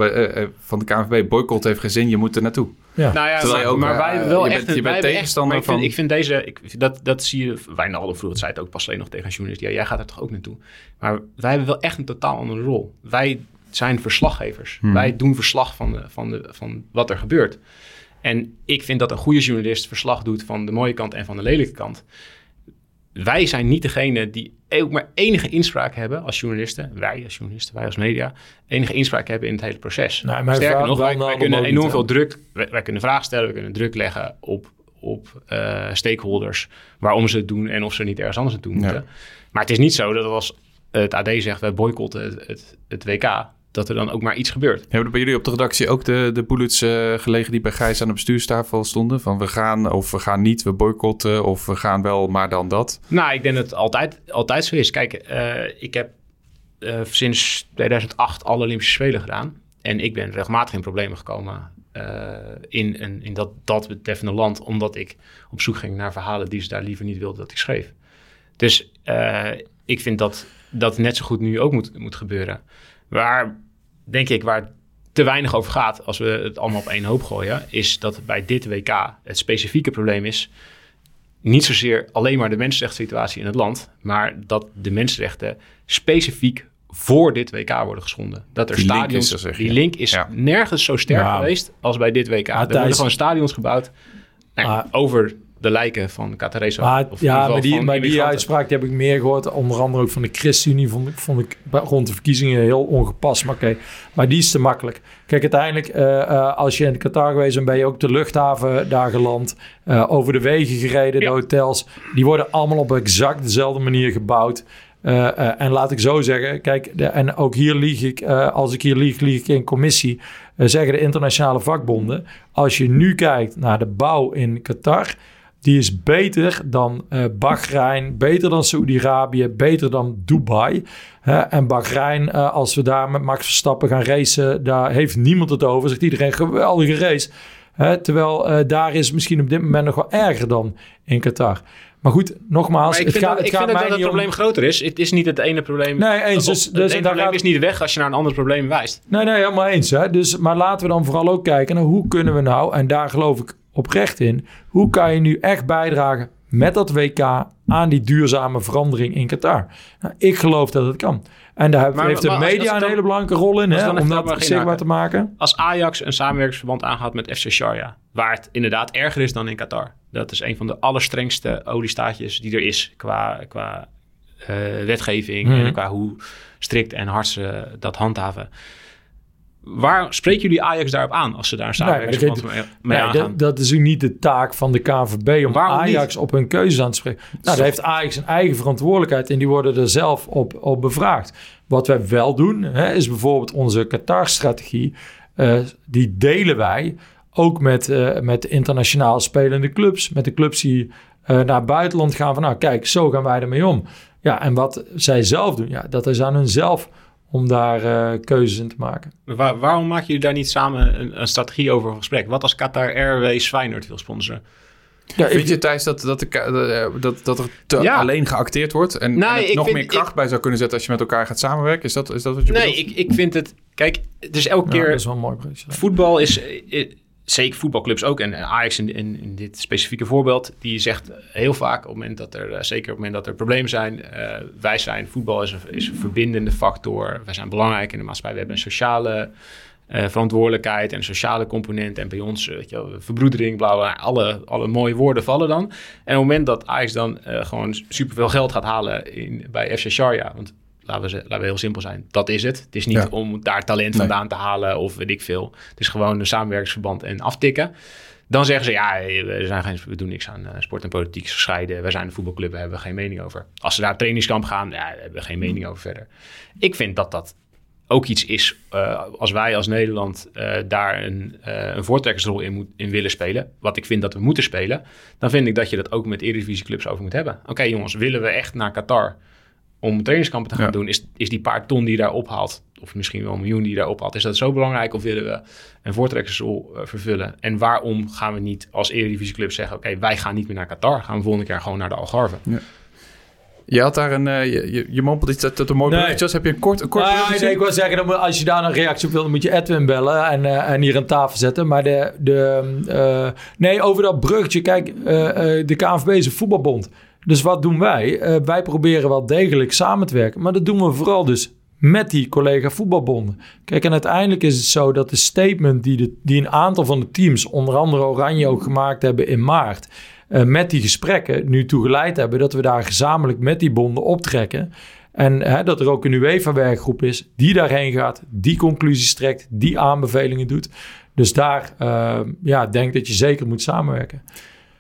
van de KNVB. Boycott heeft geen zin, je moet er naartoe. Ja. Nou ja, Terwijl je maar, ook, maar eh, wij hebben wel je echt... bent- een- je bent wij hebben echt- tegenstander maar ik vind, van- Ik vind deze... Ik, dat, dat zie je... Wijnaldum vroeger zei het ook pas alleen nog tegen een journalist. Ja, jij gaat er toch ook naartoe? Maar wij hebben wel echt een totaal andere rol. Wij zijn verslaggevers. Hmm. Wij doen verslag van, de, van, de, van wat er gebeurt. En ik vind dat een goede journalist verslag doet van de mooie kant en van de lelijke kant. Wij zijn niet degene die ook maar enige inspraak hebben als journalisten. Wij als journalisten, wij als media. Enige inspraak hebben in het hele proces. Nee, maar Sterker nog, wij, kunnen enorm veel druk... Wij, wij kunnen vragen stellen, we kunnen druk leggen op, op eh, stakeholders... waarom ze het doen en of ze niet ergens anders naartoe Ja. moeten. Maar het is niet zo dat als het AD zegt... wij boycotten het, het, het WK, dat er dan ook maar iets gebeurt. Hebben er bij jullie op de redactie ook de, de bullets eh, gelegen die bij Gijs aan de bestuurstafel stonden? Van we gaan of we gaan niet, we boycotten of we gaan wel, maar dan dat. Nou, ik denk dat het altijd, altijd zo is. Kijk, eh, ik heb eh, sinds 2008 alle Olympische Spelen gedaan. En ik ben regelmatig in problemen gekomen in, een, in dat, dat betreffende land, omdat ik op zoek ging naar verhalen die ze daar liever niet wilden dat ik schreef. Dus ik vind dat dat net zo goed nu ook moet, moet gebeuren. Waar, denk ik, waar te weinig over gaat als we het allemaal op één hoop gooien, is dat bij dit WK het specifieke probleem is niet zozeer alleen maar de mensenrechten situatie in het land, maar dat de mensenrechten specifiek voor dit WK worden geschonden. Dat er Die stadions, er, die link is Ja. nergens zo sterk Ja. geweest als bij dit WK. er worden gewoon stadions gebouwd nou over de lijken van Catarese. Maar, of ja, maar die, maar die uitspraak die heb ik meer gehoord. Onder andere ook van de ChristenUnie. Vond ik, vond ik rond de verkiezingen heel ongepast. Maar oké, maar die is te makkelijk. Kijk, uiteindelijk, eh, eh, als je in Qatar geweest bent, ben je ook de luchthaven daar geland. eh, over de wegen gereden, Ja. de hotels. Die worden allemaal op exact dezelfde manier gebouwd. En laat ik zo zeggen, kijk, de, en ook hier lieg ik, als ik hier lieg, lieg ik in commissie, zeggen de internationale vakbonden. Als je nu kijkt naar de bouw in Qatar, die is beter dan eh Bahrein, beter dan Saoedi-Arabië, beter dan Dubai. Hè, en Bahrein, eh, als we daar met Max Verstappen gaan racen, daar heeft niemand het over. Zegt iedereen, geweldige race. Hè, terwijl eh, daar is misschien op dit moment nog wel erger dan in Qatar. Maar goed, nogmaals, Maar ik het vind, gaat, dat, het ik gaat vind dat het om- probleem groter is. Het is niet het ene probleem. Nee, eens. Of- Dus, het dus ene daar probleem gaat- is niet weg als je naar een ander probleem wijst. Nee, nee, helemaal eens. Hè? Dus, maar laten we dan vooral ook kijken naar hoe kunnen we nou, en daar geloof ik oprecht in, hoe kan je nu echt bijdragen met dat WK aan die duurzame verandering in Qatar? Nou, ik geloof dat het kan. En daar heeft- Maar- heeft de maar media een hele belangrijke rol in, hè, om dat zichtbaar te maken. Als Ajax een samenwerkingsverband aangaat met FC Sharjah, waar het inderdaad erger is dan in Qatar. Dat is een van de allerstrengste oliestaatjes die er is qua, qua eh, wetgeving Mhm. en qua hoe strikt en hard ze dat handhaven. Waar spreken jullie Ajax daarop aan als ze daar een Nee, mee, dat, dat is ook niet de taak van de KVB om Waarom niet? Ajax op hun keuzes aan te spreken. Nou, daar heeft Ajax een eigen verantwoordelijkheid en die worden er zelf op, op bevraagd. Wat wij wel doen, hè, is bijvoorbeeld onze Qatar-strategie. eh, die delen wij ook met, eh, met internationaal spelende clubs. Met de clubs die eh, naar het buitenland gaan van nou kijk, zo gaan wij ermee om. Ja, en wat zij zelf doen, ja, dat is aan hun zelf om daar eh, keuzes in te maken. Waar- waarom maken jullie daar niet samen een, een strategie over een gesprek? Wat als Qatar Airways Feyenoord wil sponsoren? Ja, Vind je, Thijs, dat, dat, de, eh, dat, dat er te Ja. alleen geacteerd wordt en, Nee, en het ik nog vind- meer kracht bij zou kunnen zetten als je met elkaar gaat samenwerken? Is dat, is dat wat je Nee, bedoelt? ik, ik vind het... Kijk, dus elke Ja, keer... dat is wel een mooi. Voetbal is, eh, zeker voetbalclubs ook, en Ajax in, in, dit specifieke voorbeeld, die zegt heel vaak op het moment dat er, eh, zeker op het moment dat er problemen zijn, eh, wij zijn, voetbal is een, is een verbindende factor, wij zijn belangrijk in de maatschappij, we hebben een sociale eh, verantwoordelijkheid en sociale component en bij ons, weet je wel, verbroedering, bla bla, alle, alle mooie woorden vallen dan. En op het moment dat Ajax dan gewoon superveel geld gaat halen in, bij FC Sharjah, want laten we, laten we heel simpel zijn, dat is het. Het is niet Ja. om daar talent Nee. vandaan te halen of weet ik veel. Het is gewoon een samenwerkingsverband en aftikken. Dan zeggen ze, ja, we, zijn geen, we doen niks aan eh, sport en politiek gescheiden. We zijn een voetbalclub, we hebben geen mening over. Als ze naar het trainingskamp gaan, ja, daar hebben we geen mening over verder. Ik vind dat dat ook iets is, eh, als wij als Nederland eh, daar een, een voortrekkersrol in, moet, in willen spelen, wat ik vind dat we moeten spelen, dan vind ik dat je dat ook met Eredivisieclubs over moet hebben. Oké jongens, willen we echt naar Qatar om trainingskampen te gaan Ja. doen, is, is die paar ton die je daar ophaalt, of misschien wel een miljoen die je daar ophaalt, is dat zo belangrijk of willen we een voortrekkersrol eh, vervullen? En waarom gaan we niet als Eredivisieclub zeggen, oké, wij gaan niet meer naar Qatar, gaan we volgende keer gewoon naar de Algarve? Je had daar een... eh, je, je, je mompelt iets dat, dat een mooi Nee. was. Heb je een kort, een kort Nou ja, nee, ik wil zeggen, dan moet- als je daar een reactie op wil, dan moet je Edwin bellen en, eh, en hier aan tafel zetten. Maar de, de, eh, nee, over dat bruggetje, kijk, eh, eh, de KNVB is een voetbalbond. Dus wat doen wij? Eh, wij proberen wel degelijk samen te werken, maar dat doen we vooral dus met die collega voetbalbonden. Kijk, en uiteindelijk is het zo dat de statement die, de, die een aantal van de teams, onder andere Oranje ook gemaakt hebben in maart, eh, met die gesprekken nu toe geleid hebben dat we daar gezamenlijk met die bonden optrekken. En hè, dat er ook een UEFA-werkgroep is die daarheen gaat, die conclusies trekt, die aanbevelingen doet. Dus daar eh, ja, denk dat je zeker moet samenwerken.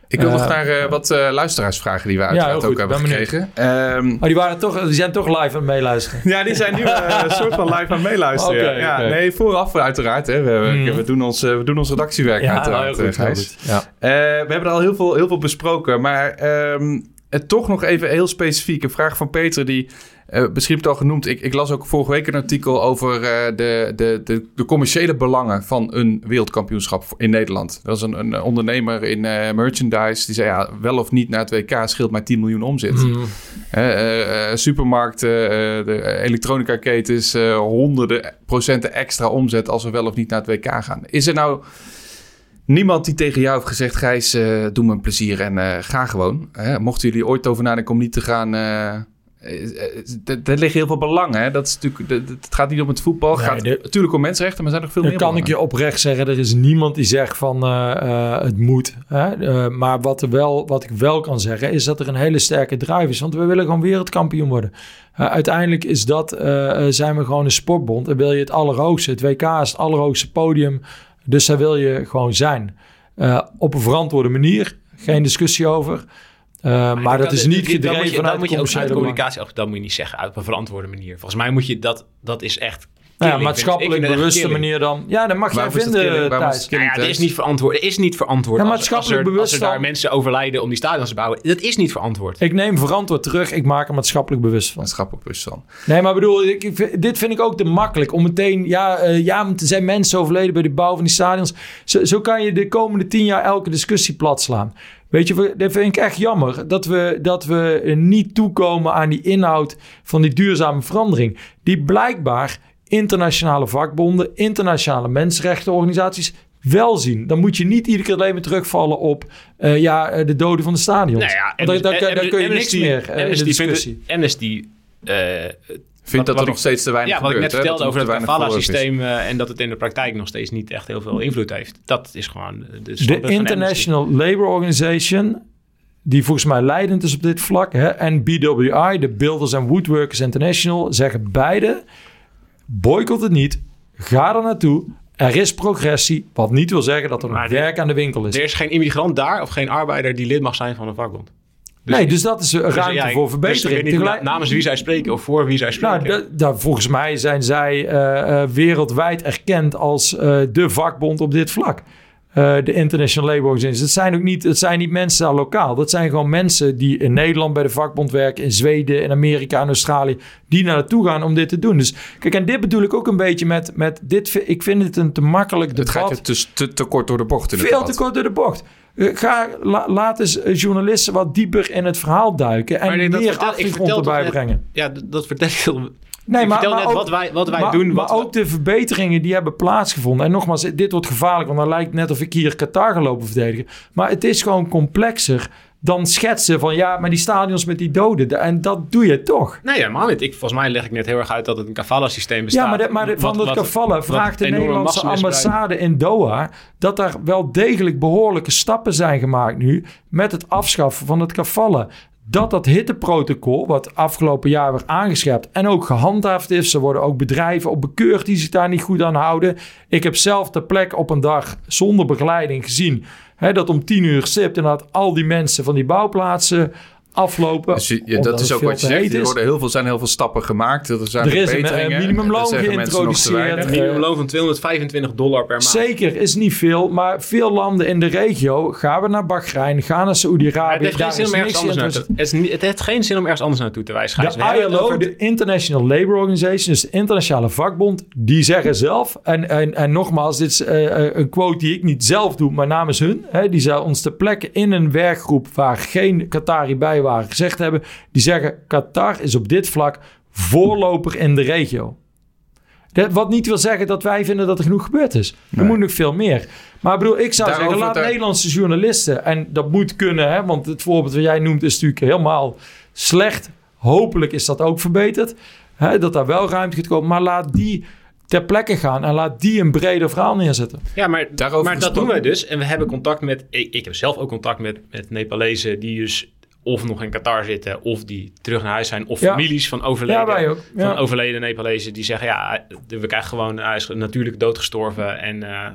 Ik wil Eh, nog naar eh, wat eh, luisteraarsvragen die we uiteraard ook hebben Ben gekregen. Ehm, Maar die, waren toch, die zijn toch live aan het meeluisteren. Ja, die zijn nu eh, een soort van live aan het meeluisteren. Ja. Nee, vooraf uiteraard. Hè. We, we- Mm. we, doen ons, eh, we doen ons redactiewerk Ja, uiteraard, eh, heel Gijs. goed. Eh, we hebben er al heel veel, heel veel besproken. Maar ehm, het toch nog even heel specifiek. Een vraag van Peter die Uh, misschien heb het al genoemd. Ik, ik, las ook vorige week een artikel over uh, de, de, de, de, commerciële belangen van een wereldkampioenschap in Nederland. Dat was een, een ondernemer in uh, merchandise. Die zei ja, wel of niet naar het WK scheelt maar 10 miljoen omzet. Mm. supermarkten, de elektronica ketens, honderden procenten extra omzet als we wel of niet naar het WK gaan. Is er nou niemand die tegen jou heeft gezegd: Gijs, doe me een plezier en ga gewoon. mochten jullie ooit over nadenken om niet te gaan er liggen heel veel belangen. Dat is natuurlijk, het gaat niet om het voetbal. Het gaat natuurlijk om mensenrechten, maar er zijn nog veel meer kan ik je oprecht zeggen, er is niemand die zegt van uh, uh, het moet. Hè? Uh, maar wat, er wel, wat ik wel kan zeggen, is dat er een hele sterke drive is. Want we willen gewoon wereldkampioen worden. uiteindelijk is dat, zijn we gewoon een sportbond. En wil je het allerhoogste. Het WK is het allerhoogste podium. Dus daar wil je gewoon zijn. op een verantwoorde manier. Geen discussie over. Uh, maar, dat is niet gedreven vanuit moet je ook uit communicatie, dat moet je niet zeggen uit op een verantwoorde manier. Volgens mij moet je dat, dat is echt nou ja, maatschappelijk bewuste manier dan. Ja, dan mag jij vinden, Thijs. Nou ja, het is niet verantwoord. Het is niet verantwoord ja, maatschappelijk als, er, bewust als er daar mensen overlijden om die stadions te bouwen. Dat is niet verantwoord. Ik neem verantwoord terug. Ik maak er maatschappelijk bewust van. Maatschappelijk bewust van. Nee, maar bedoel, ik, dit vind ik ook te makkelijk. Om meteen, ja, uh, ja, er zijn mensen overleden bij de bouw van die stadions. Zo, zo kan je de komende tien jaar elke discussie plat slaan. Weet je, dat vind ik echt jammer. Dat we, dat we niet toekomen aan die inhoud van die duurzame verandering. Die blijkbaar internationale vakbonden, internationale mensenrechtenorganisaties wel zien. Dan moet je niet iedere keer alleen maar terugvallen op uh, ja, eh, de doden van de stadions. Nou ja, daar, kun je niks meer uh, in de discussie. Amnesty uh, Vindt dat er nog steeds te weinig ja, gebeurt. Ja, wat ik net vertelde over het kafala-systeem... Uh, en dat het in de praktijk nog steeds niet echt heel veel invloed heeft. Dat is gewoon de De International Labour Organization... die volgens mij leidend is op dit vlak... Hè, en BWI, de Builders and Woodworkers International... zeggen beide boycott het niet. Ga er naartoe. Er is progressie, wat niet wil zeggen dat er nog werk aan de winkel is. Er is geen immigrant daar of geen arbeider die lid mag zijn van een vakbond. Dus, nee, dus dat is een dus ruimte voor verbetering. Dus niet namens wie zij spreken of voor wie zij nou, spreken. Nou, volgens mij zijn zij uh, uh, wereldwijd erkend als uh, de vakbond op dit vlak. Uh, de International Labour Organization. Het zijn ook niet, het zijn niet mensen daar lokaal. Dat zijn gewoon mensen die in Nederland bij de vakbond werken, in Zweden, in Amerika en Australië, die naar naartoe gaan om dit te doen. Dus kijk, en dit bedoel ik ook een beetje met, met dit. Ik vind het een te makkelijk debat. Het gaat te, te, te kort door de bocht. In Veel te kort door de bocht. Eh, ga, la, laat eens eh, journalisten wat dieper in het verhaal duiken en nee, meer achtergrond erbij brengen. Ja, dat vertel ik Nee, maar, maar net wat wij, wat wij doen. Maar ook de verbeteringen die hebben plaatsgevonden. En nogmaals, dit wordt gevaarlijk, want dan lijkt het net of ik hier Qatar ga lopen verdedigen. Maar het is gewoon complexer dan schetsen van ja, maar die stadions met die doden. En dat doe je toch? Nee, helemaal niet. Ik, volgens mij leg ik net heel erg uit dat het een kafala-systeem bestaat. Ja, maar, de, maar de, van dat kafala vraagt de Nederlandse ambassade in Doha... dat er wel degelijk behoorlijke stappen zijn gemaakt nu... met het afschaffen van het kafala dat dat hitteprotocol, wat afgelopen jaar werd aangescherpt en ook gehandhaafd is. Er worden ook bedrijven op bekeurd die zich daar niet goed aan houden. Ik heb zelf ter plek op een dag zonder begeleiding gezien hè, dat om tien uur stipt inderdaad al die mensen van die bouwplaatsen aflopen. Dus je, dat is ook wat je zegt. Er worden heel veel, zijn heel veel stappen gemaakt. Er, zijn er is een uh, minimumloon geïntroduceerd. Een minimumloon van 225 dollar per maand. Zeker, is niet veel. Maar veel landen in de regio, gaan we naar Bahrein, gaan naar Saoedi-Arabië. Het, het, heeft geen zin om ergens anders naartoe te wijzen. De ILO, de International Labour Organization, dus de internationale vakbond, die zeggen zelf, en, en, en nogmaals, dit is uh, een quote die ik niet zelf doe, maar namens hun. Hè, die zijn ons te plekken in een werkgroep waar geen Qatari bij waren gezegd hebben. Die zeggen Qatar is op dit vlak voorloper in de regio. Dat, wat niet wil zeggen dat wij vinden dat er genoeg gebeurd is. Er moet nog veel meer. Maar bedoel, ik zou zeggen, laat Nederlandse journalisten... en dat moet kunnen, hè, want het voorbeeld wat jij noemt... is natuurlijk helemaal slecht. Hopelijk is dat ook verbeterd. Hè, dat daar wel ruimte gaat komen. Maar laat die ter plekke gaan en laat die een breder verhaal neerzetten. Ja, maar, Daarover maar dat doen wij dus. En we hebben contact met... Ik, ik heb zelf ook contact met, met Nepalezen die dus of nog in Qatar zitten, of die terug naar huis zijn, of families van overleden, ja, van overleden Nepalezen die zeggen, ja, we krijgen gewoon, hij is natuurlijk doodgestorven en uh,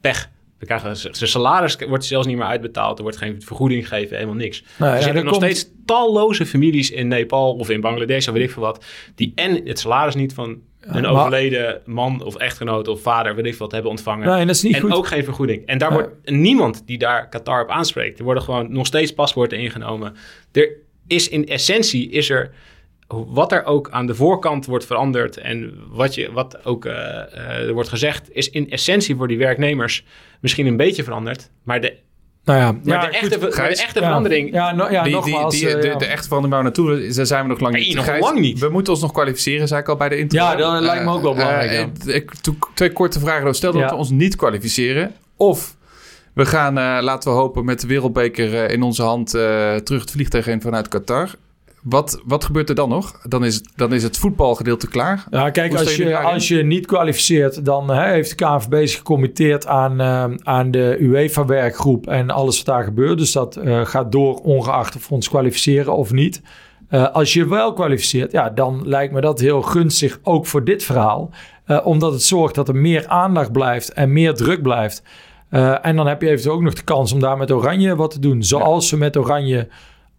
pech. We krijgen, zijn salaris wordt zelfs niet meer uitbetaald, er wordt geen vergoeding gegeven, helemaal niks. Nou, er zitten nog steeds talloze families in Nepal of in Bangladesh of weet ik veel wat, die en het salaris niet van een overleden man of echtgenoot of vader, weet ik wat, hebben ontvangen. Nee, dat is niet en ook geen vergoeding. En daar wordt niemand die daar Qatar op aanspreekt. Er worden gewoon nog steeds paspoorten ingenomen. Er is in essentie, is er wat er ook aan de voorkant wordt veranderd en wat, je, wat ook uh, uh, er wordt gezegd, is in essentie voor die werknemers misschien een beetje veranderd. Maar de nou ja, maar ja, de, echte, goed, maar de echte verandering... Ja, no, ja die, nogmaals. die, die, uh, de, ja. de echte verandering waar we naartoe, daar zijn we nog lang Nee, niet. nog Gijs, lang niet. We moeten ons nog kwalificeren, zei ik al bij de intro. Ja, dat lijkt me ook wel belangrijk, Eh, ja. ik, toen- twee korte vragen. Stel dat Ja. we ons niet kwalificeren. Of we gaan, eh, laten we hopen, met de wereldbeker eh, in onze hand eh, terug het vliegtuig in vanuit Qatar. Wat, wat gebeurt er dan nog? Dan is, het- dan is het voetbalgedeelte klaar. Ja, kijk, als je, als je niet kwalificeert, dan hè, heeft de KNVB zich gecommitteerd aan, eh, aan de UEFA-werkgroep en alles wat daar gebeurt. Dus dat eh, gaat door, ongeacht of we ons kwalificeren of niet. Eh, als je wel kwalificeert, ja, dan lijkt me dat heel gunstig, ook voor dit verhaal. Omdat het zorgt dat er meer aandacht blijft en meer druk blijft. En dan heb je eventueel ook nog de kans om daar met Oranje wat te doen. Zoals we met Oranje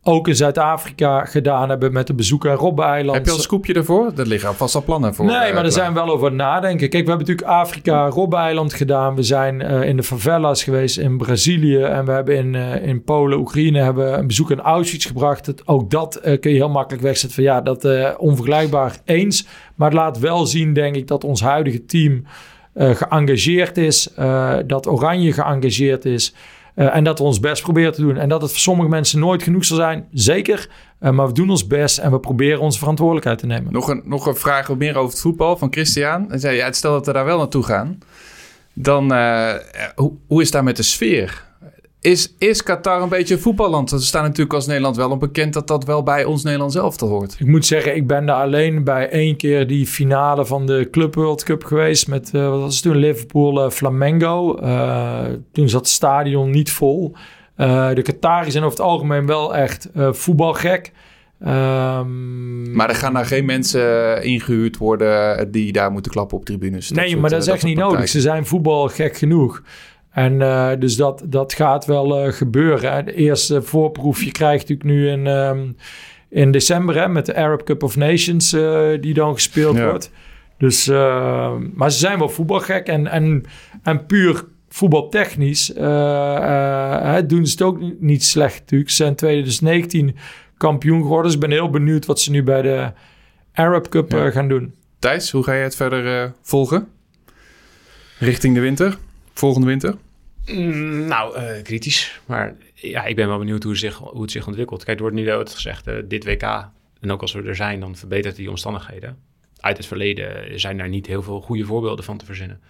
ook in Zuid-Afrika gedaan hebben met de bezoek aan Robben-eiland. Heb je al een scoopje ervoor? Er liggen alvast al plannen voor. Nee, eh, maar daar klaar. zijn we wel over nadenken. Kijk, we hebben natuurlijk Afrika, Robben-eiland gedaan. We zijn eh, in de favelas geweest in Brazilië. En we hebben in, eh, in Polen, Oekraïne hebben een bezoek aan Auschwitz gebracht. Het, ook dat kun je heel makkelijk wegzetten van ja, dat onvergelijkbaar eens. Maar het laat wel zien, denk ik, dat ons huidige team geëngageerd is. dat Oranje geëngageerd is. Eh, en dat we ons best proberen te doen. En dat het voor sommige mensen nooit genoeg zal zijn, zeker. Eh, maar we doen ons best en we proberen onze verantwoordelijkheid te nemen. Nog een, nog een vraag meer over het voetbal van Christian. Hij zei, ja, stel dat we daar wel naartoe gaan. Dan, eh, hoe, hoe is daar met de sfeer? Is, is Qatar een beetje een voetballand? We staan natuurlijk als Nederland wel onbekend dat dat wel bij ons Nederland zelf te hoort. Ik moet zeggen, ik ben daar alleen bij één keer die finale van de Club World Cup geweest. Met, eh, wat was het toen, Liverpool eh, Flamengo. Eh, toen zat het stadion niet vol. De Qataris zijn over het algemeen wel echt voetbalgek. Ehm, Maar er gaan daar geen mensen eh, ingehuurd worden die daar moeten klappen op tribunes. nee, soort, maar dat is echt niet nodig. Ze zijn voetbalgek genoeg. En eh, dus dat, dat gaat wel eh, gebeuren. Hè. De eerste voorproefje krijgt natuurlijk nu in, ehm, in december hè, met de Arab Cup of Nations eh, die dan gespeeld Ja. wordt. Dus, maar ze zijn wel voetbalgek en, en, en puur voetbaltechnisch hè, doen ze het ook niet slecht natuurlijk. Ze zijn 2019 kampioen geworden. Dus ik ben heel benieuwd wat ze nu bij de Arab Cup Ja. gaan doen. Thijs, hoe ga je het verder volgen? Richting de winter? Volgende winter? Mm, nou, eh, kritisch. Maar ja, ik ben wel benieuwd hoe, het zich, hoe het zich ontwikkelt. Kijk, er wordt nu wel gezegd, eh, dit WK, en ook als we er zijn, dan verbetert die omstandigheden. Uit het verleden zijn daar niet heel veel goede voorbeelden van te verzinnen.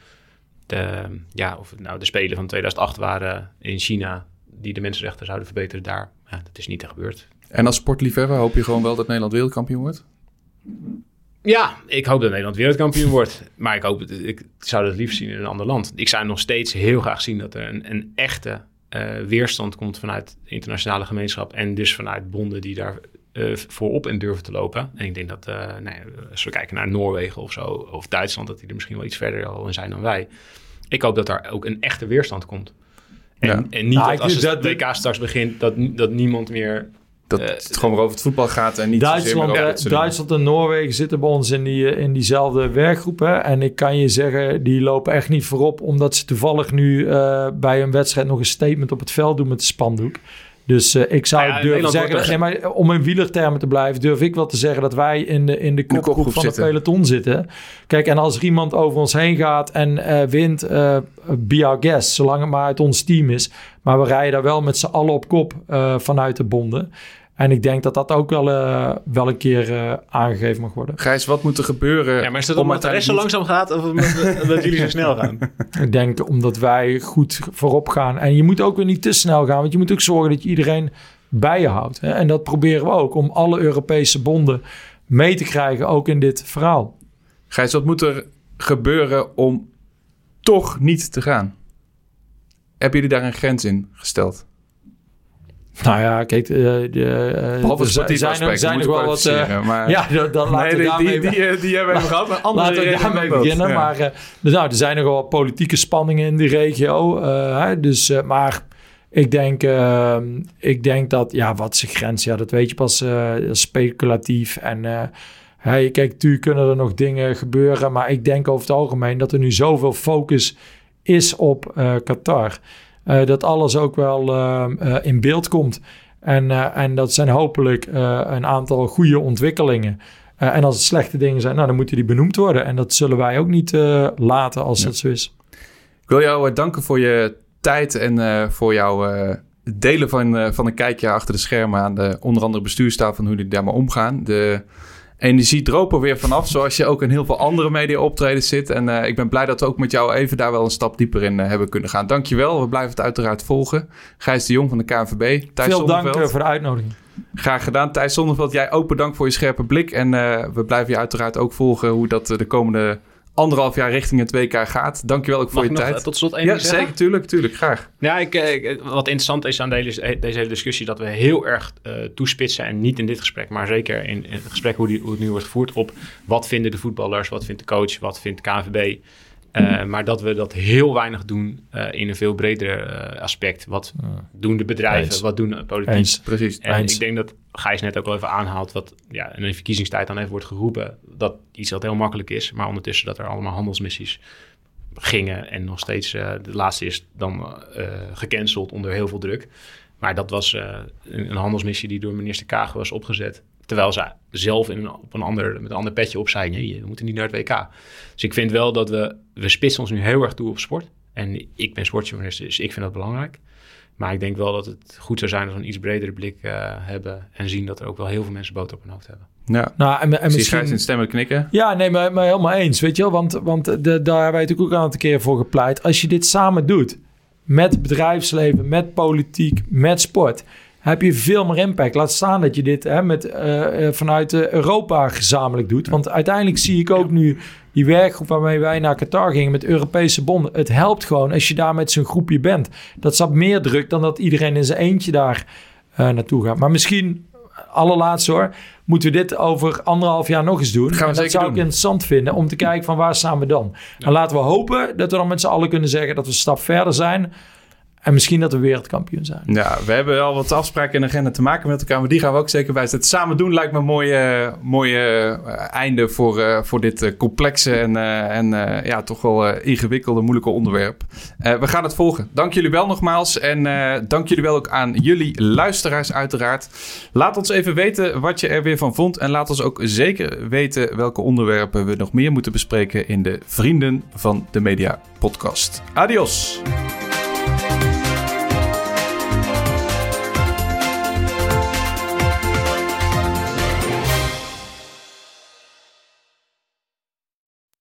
De, ja, of het nou de Spelen van 2008 waren in China, die de mensenrechten zouden verbeteren daar. Ja, dat is niet gebeurd. En als sportliefhebber hoop je gewoon wel dat Nederland wereldkampioen wordt? Ja, ik hoop dat Nederland wereldkampioen wordt. Maar ik, hoop, het- ik zou dat liefst zien in een ander land. Ik zou nog steeds heel graag zien dat er een, een echte eh, weerstand komt vanuit de internationale gemeenschap. En dus vanuit bonden die daar eh, voorop in durven te lopen. En ik denk dat, eh, nou ja, als we kijken naar Noorwegen of zo, of Duitsland, dat die er misschien wel iets verder al in zijn dan wij. Ik hoop dat daar ook een echte weerstand komt. En, Ja. en niet Nou, dat als het dat- WK straks begint, dat, dat niemand meer... Dat Eh, het gewoon over het voetbal gaat en niet zozeer Duitsland, eh. Duitsland en Noorwegen zitten bij ons in, die, eh, in diezelfde werkgroep. Hè? En ik kan je zeggen, die lopen echt niet voorop... omdat ze toevallig nu eh, bij een wedstrijd nog een statement op het veld doen met de spandoek. Dus eh, ik zou ja, durven zeggen... nee, maar om in wielertermen te blijven... durf ik wel te zeggen dat wij in de, in de kopgroep, kopgroep van zitten. het peloton zitten. Kijk, en als er iemand over ons heen gaat en eh, wint... eh be our guest, zolang het maar uit ons team is. Maar we rijden daar wel met z'n allen op kop eh, vanuit de bonden... En ik denk dat dat ook wel, eh, wel een keer eh, aangegeven mag worden. Gijs, wat moet er gebeuren? Ja, maar is dat om omdat de rest zo langzaam gaat of omdat, omdat jullie zo snel gaan? Ik denk omdat wij goed voorop gaan. En je moet ook weer niet te snel gaan. Want je moet ook zorgen dat je iedereen bij je houdt. Hè? En dat proberen we ook. Om alle Europese bonden mee te krijgen. Ook in dit verhaal. Gijs, wat moet er gebeuren om toch niet te gaan? Hebben jullie daar een grens in gesteld? Nou ja, kijk. eh, de, eh, Behalve er zijn, er zijn wel wat... kwalificeren, maar... ja, dan, dan laten nee, we die, daarmee... die, die, die hebben we even gehad. Maar andere Laten we daarmee beginnen. Ja. Maar eh, dus, nou, er zijn nog wel politieke spanningen in die regio. eh, hè, dus, eh, maar ik denk, eh, ik denk dat, ja, wat is de grens? Ja, dat weet je pas eh, speculatief. En eh, hey, kijk, natuurlijk kunnen er nog dingen gebeuren. Maar ik denk over het algemeen dat er nu zoveel focus is op eh, Qatar. Eh, dat alles ook wel eh, eh, in beeld komt. En, en dat zijn hopelijk een aantal goede ontwikkelingen. En als het slechte dingen zijn, nou, dan moeten die benoemd worden. En dat zullen wij ook niet laten als ja. dat zo is. Ik wil jou danken voor je tijd en voor jouw delen van, van een kijkje achter de schermen aan de onder andere bestuurstafel van hoe jullie daar maar omgaan. De energie droop er weer vanaf, zoals je ook in heel veel andere media optredens zit. En uh, ik ben blij dat we ook met jou even daar wel een stap dieper in uh, hebben kunnen gaan. Dankjewel, we blijven het uiteraard volgen. Gijs de Jong van de KNVB. Thijs Veel dank uh, voor de uitnodiging. Graag gedaan. Thijs Zonneveld, jij ook bedankt voor je scherpe blik. En we blijven je uiteraard ook volgen hoe dat de komende anderhalf jaar richting het WK gaat. Dankjewel ook voor Mag je nog, tijd. Uh, tot slot één Ja, zeker, tuurlijk, tuurlijk, graag. Ja, ik, ik, wat interessant is aan deze, deze hele discussie... dat we heel erg uh, toespitsen, en niet in dit gesprek... maar zeker in, in het gesprek hoe, die, hoe het nu wordt gevoerd... op wat vinden de voetballers, wat vindt de coach, wat vindt KNVB... Uh, maar dat we dat heel weinig doen uh, in een veel breder uh, aspect. Wat doen de bedrijven, Eens. wat doen de politiek? Eens. Precies. En Eens. ik denk dat Gijs net ook al even aanhaalt... wat ja, in een verkiezingstijd dan even wordt geroepen... dat iets wat heel makkelijk is... maar ondertussen dat er allemaal handelsmissies gingen... en nog steeds, de laatste is dan gecanceld onder heel veel druk... Maar dat was een, een handelsmissie die door minister Kagen was opgezet Terwijl ze zelf in een, op een ander, met een ander petje op zei: nee, we moeten niet naar het WK. Dus ik vind wel dat we, we spitsen ons nu heel erg toe op sport. En ik ben sportjournalist, dus ik vind dat belangrijk. Maar ik denk wel dat het goed zou zijn als we een iets bredere blik uh, hebben. En zien dat er ook wel heel veel mensen boter op hun hoofd hebben. Ja. Nou, en, en misschien... In stemmen knikken. Ja, nee, maar, maar helemaal eens. Weet je wel? Want, want de, daar hebben wij natuurlijk ook een aantal keer voor gepleit. Als je dit samen doet, met bedrijfsleven, met politiek, met sport heb je veel meer impact. Laat staan dat je dit hè, met, uh, vanuit uh, Europa gezamenlijk doet. Want uiteindelijk zie ik ook nu die werkgroep waarmee wij naar Qatar gingen met Europese bonden. Het helpt gewoon als je daar met zo'n groepje bent. Dat zat meer druk dan dat iedereen in zijn eentje daar naartoe gaat. Maar misschien, allerlaatst hoor, moeten we dit over anderhalf jaar nog eens doen. Dat gaan we dat zou doen. ik interessant vinden om te kijken van waar staan we dan. Ja. En laten we hopen dat we dan met z'n allen kunnen zeggen dat we een stap verder zijn. En misschien dat we wereldkampioen zijn. Ja, we hebben al wat afspraken de agenda te maken met elkaar. Maar die gaan we ook zeker bijzetten. Samen doen lijkt me een mooie, mooie uh, einde voor, uh, voor dit uh, complexe en, en ja, toch wel ingewikkelde, moeilijke onderwerp. we gaan het volgen. Dank jullie wel nogmaals. En dank jullie wel ook aan jullie luisteraars uiteraard. Laat ons even weten wat je er weer van vond. En laat ons ook zeker weten welke onderwerpen we nog meer moeten bespreken in de Vrienden van de Media podcast. Adios!